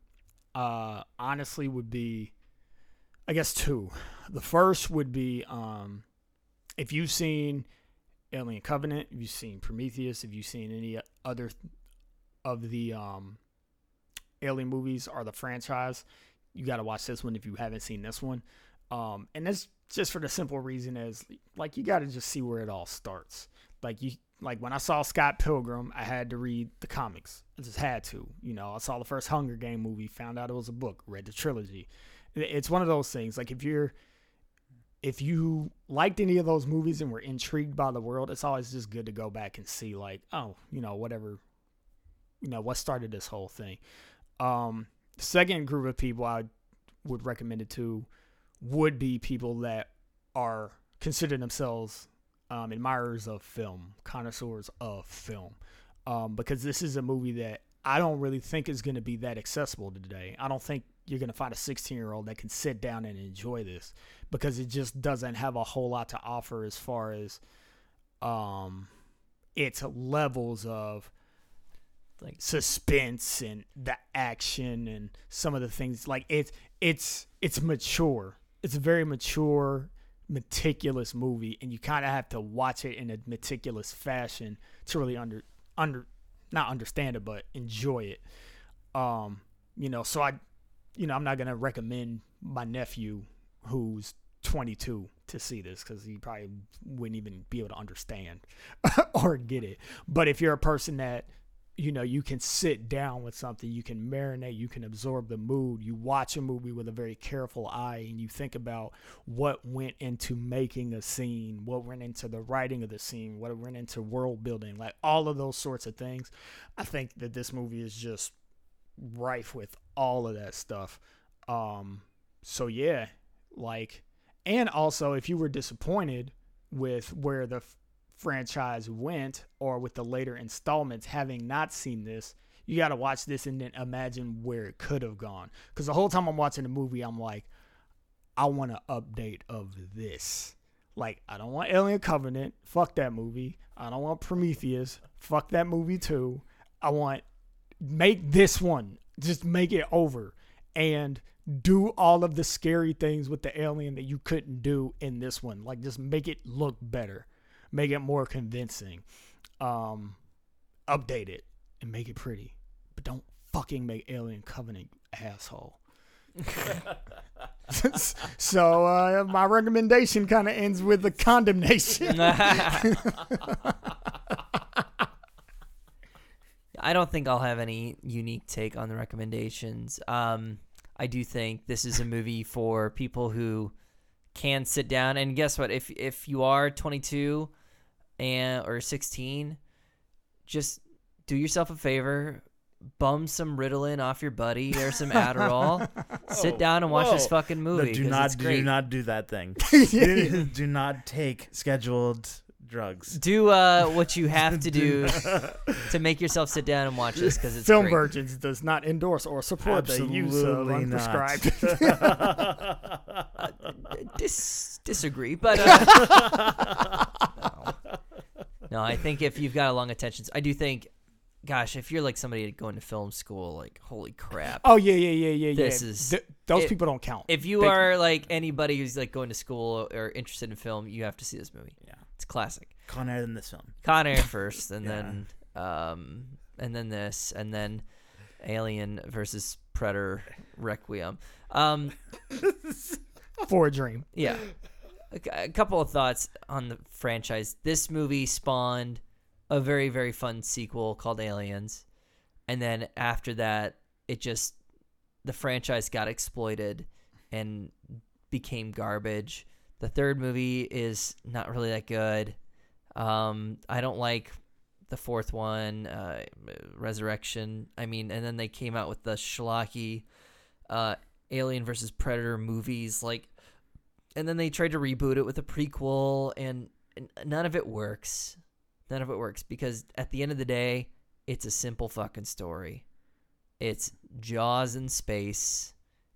uh, honestly would be, I guess two. The first would be, um, if you've seen Alien Covenant, if you've seen Prometheus, if you've seen any other of the um, Alien movies or the franchise, you got to watch this one if you haven't seen this one. Um, and that's just for the simple reason as like you got to just see where it all starts. Like you, like when I saw Scott Pilgrim, I had to read the comics. I just had to. You know, I saw the first Hunger Game movie, found out it was a book, read the trilogy. It's one of those things. Like if you're, if you liked any of those movies and were intrigued by the world, it's always just good to go back and see like, oh, you know, whatever, you know, what started this whole thing. Um, second group of people I would recommend it to would be people that are consider themselves um, admirers of film, connoisseurs of film, um, because this is a movie that I don't really think is going to be that accessible today. I don't think you're going to find a 16 year old that can sit down and enjoy this because it just doesn't have a whole lot to offer as far as um, its levels of Like suspense and the action and some of the things like it's it's it's mature. It's a very mature meticulous movie and you kind of have to watch it in a meticulous fashion to really under under not understand it but enjoy it. Um you know so i you know i'm not gonna recommend my nephew who's 22 to see this because he probably wouldn't even be able to understand *laughs* or get it. But if you're a person that you know you can sit down with something you can marinate you can absorb the mood you watch a movie with a very careful eye and you think about what went into making a scene what went into the writing of the scene what went into world building like all of those sorts of things i think that this movie is just rife with all of that stuff. Um so yeah like and also if you were disappointed with where the f- franchise went or with the later installments having not seen this you got to watch this and then imagine where it could have gone. Because the whole time i'm watching the movie i'm like i want an update of this. Like i don't want alien covenant. Fuck that movie. I don't want prometheus. Fuck that movie too. I want make this one just make it over and do all of the scary things with the alien that you couldn't do in this one. Like just make it look better. Make it more convincing. Um update it and make it pretty. But don't fucking make alien covenant asshole. *laughs* So uh, my recommendation kind of ends with a condemnation *laughs* *laughs* I don't think I'll have any unique take on the recommendations. Um, I do think this is a movie for people who can sit down and guess what? If if you are 22 and or 16, just do yourself a favor, bum some Ritalin off your buddy or some *laughs* Adderall. sit down and watch this Whoa. fucking No, movie. do 'cause not do not do that thing. *laughs* do, do not take scheduled drugs. do uh, what you have to *laughs* do to *laughs* make yourself sit down and watch this because it's film great. virgins does not endorse or support the use of Absolutely not. unprescribed *laughs* Dis- disagree, but uh, no. no, I think if you've got a long attention, I do think, gosh, if you're like somebody going to film school, like holy crap. oh yeah yeah yeah yeah yeah This is- Th- those it- people don't count If you They- are like anybody who's like going to school or interested in film, you have to see this movie. Yeah. It's classic. Con Air in this film. Con Air *laughs* first, and Yeah. then um, and then this, and then Alien versus Predator Requiem. Um, *laughs* for a dream Yeah. A, a couple of thoughts on the franchise. This movie spawned a very, very fun sequel called Aliens. And then after that, it just, the franchise got exploited and became garbage. The third movie is not really that good. Um, I don't like the fourth one, uh, Resurrection. I mean, and then they came out with the schlocky uh, Alien versus Predator movies, like, and then they tried to reboot it with a prequel, and, and none of it works. None of it works because at the end of the day, it's a simple fucking story. It's Jaws in space.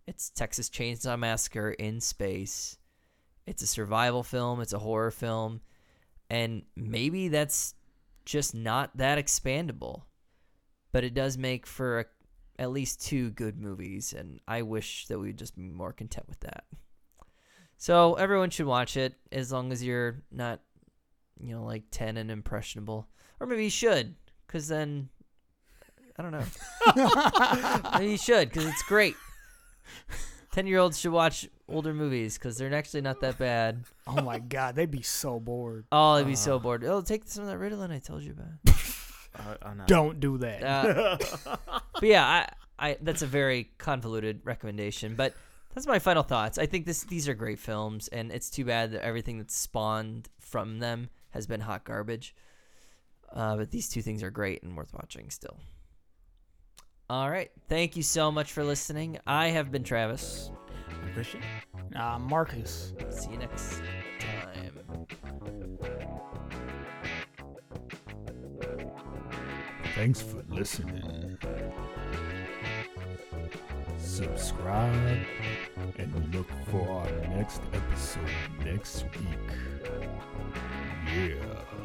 It's Texas Chainsaw Massacre in space. It's a survival film. It's a horror film. And maybe that's just not that expandable. But it does make for a, at least two good movies. And I wish that we'd just be more content with that. So everyone should watch it as long as you're not, you know, like 10 and impressionable. Or maybe you should, because then, I don't know. *laughs* maybe you should, because it's great. 10 year olds should watch older movies because they're actually not that bad. Oh my god, they'd be so bored. *laughs* Oh, they'd be so bored. Oh, take some of that Ritalin I told you about. Uh, *laughs* oh, no. Don't do that. Uh, *laughs* but yeah, I, I that's a very convoluted recommendation, but that's my final thoughts. I think this these are great films, and it's too bad that everything that's spawned from them has been hot garbage. Uh, but these two things are great and worth watching still. All right, thank you so much for listening. I have been Travis. Christian? uh, Marcus. See you next time. Thanks for listening. Subscribe and look for our next episode next week. Yeah.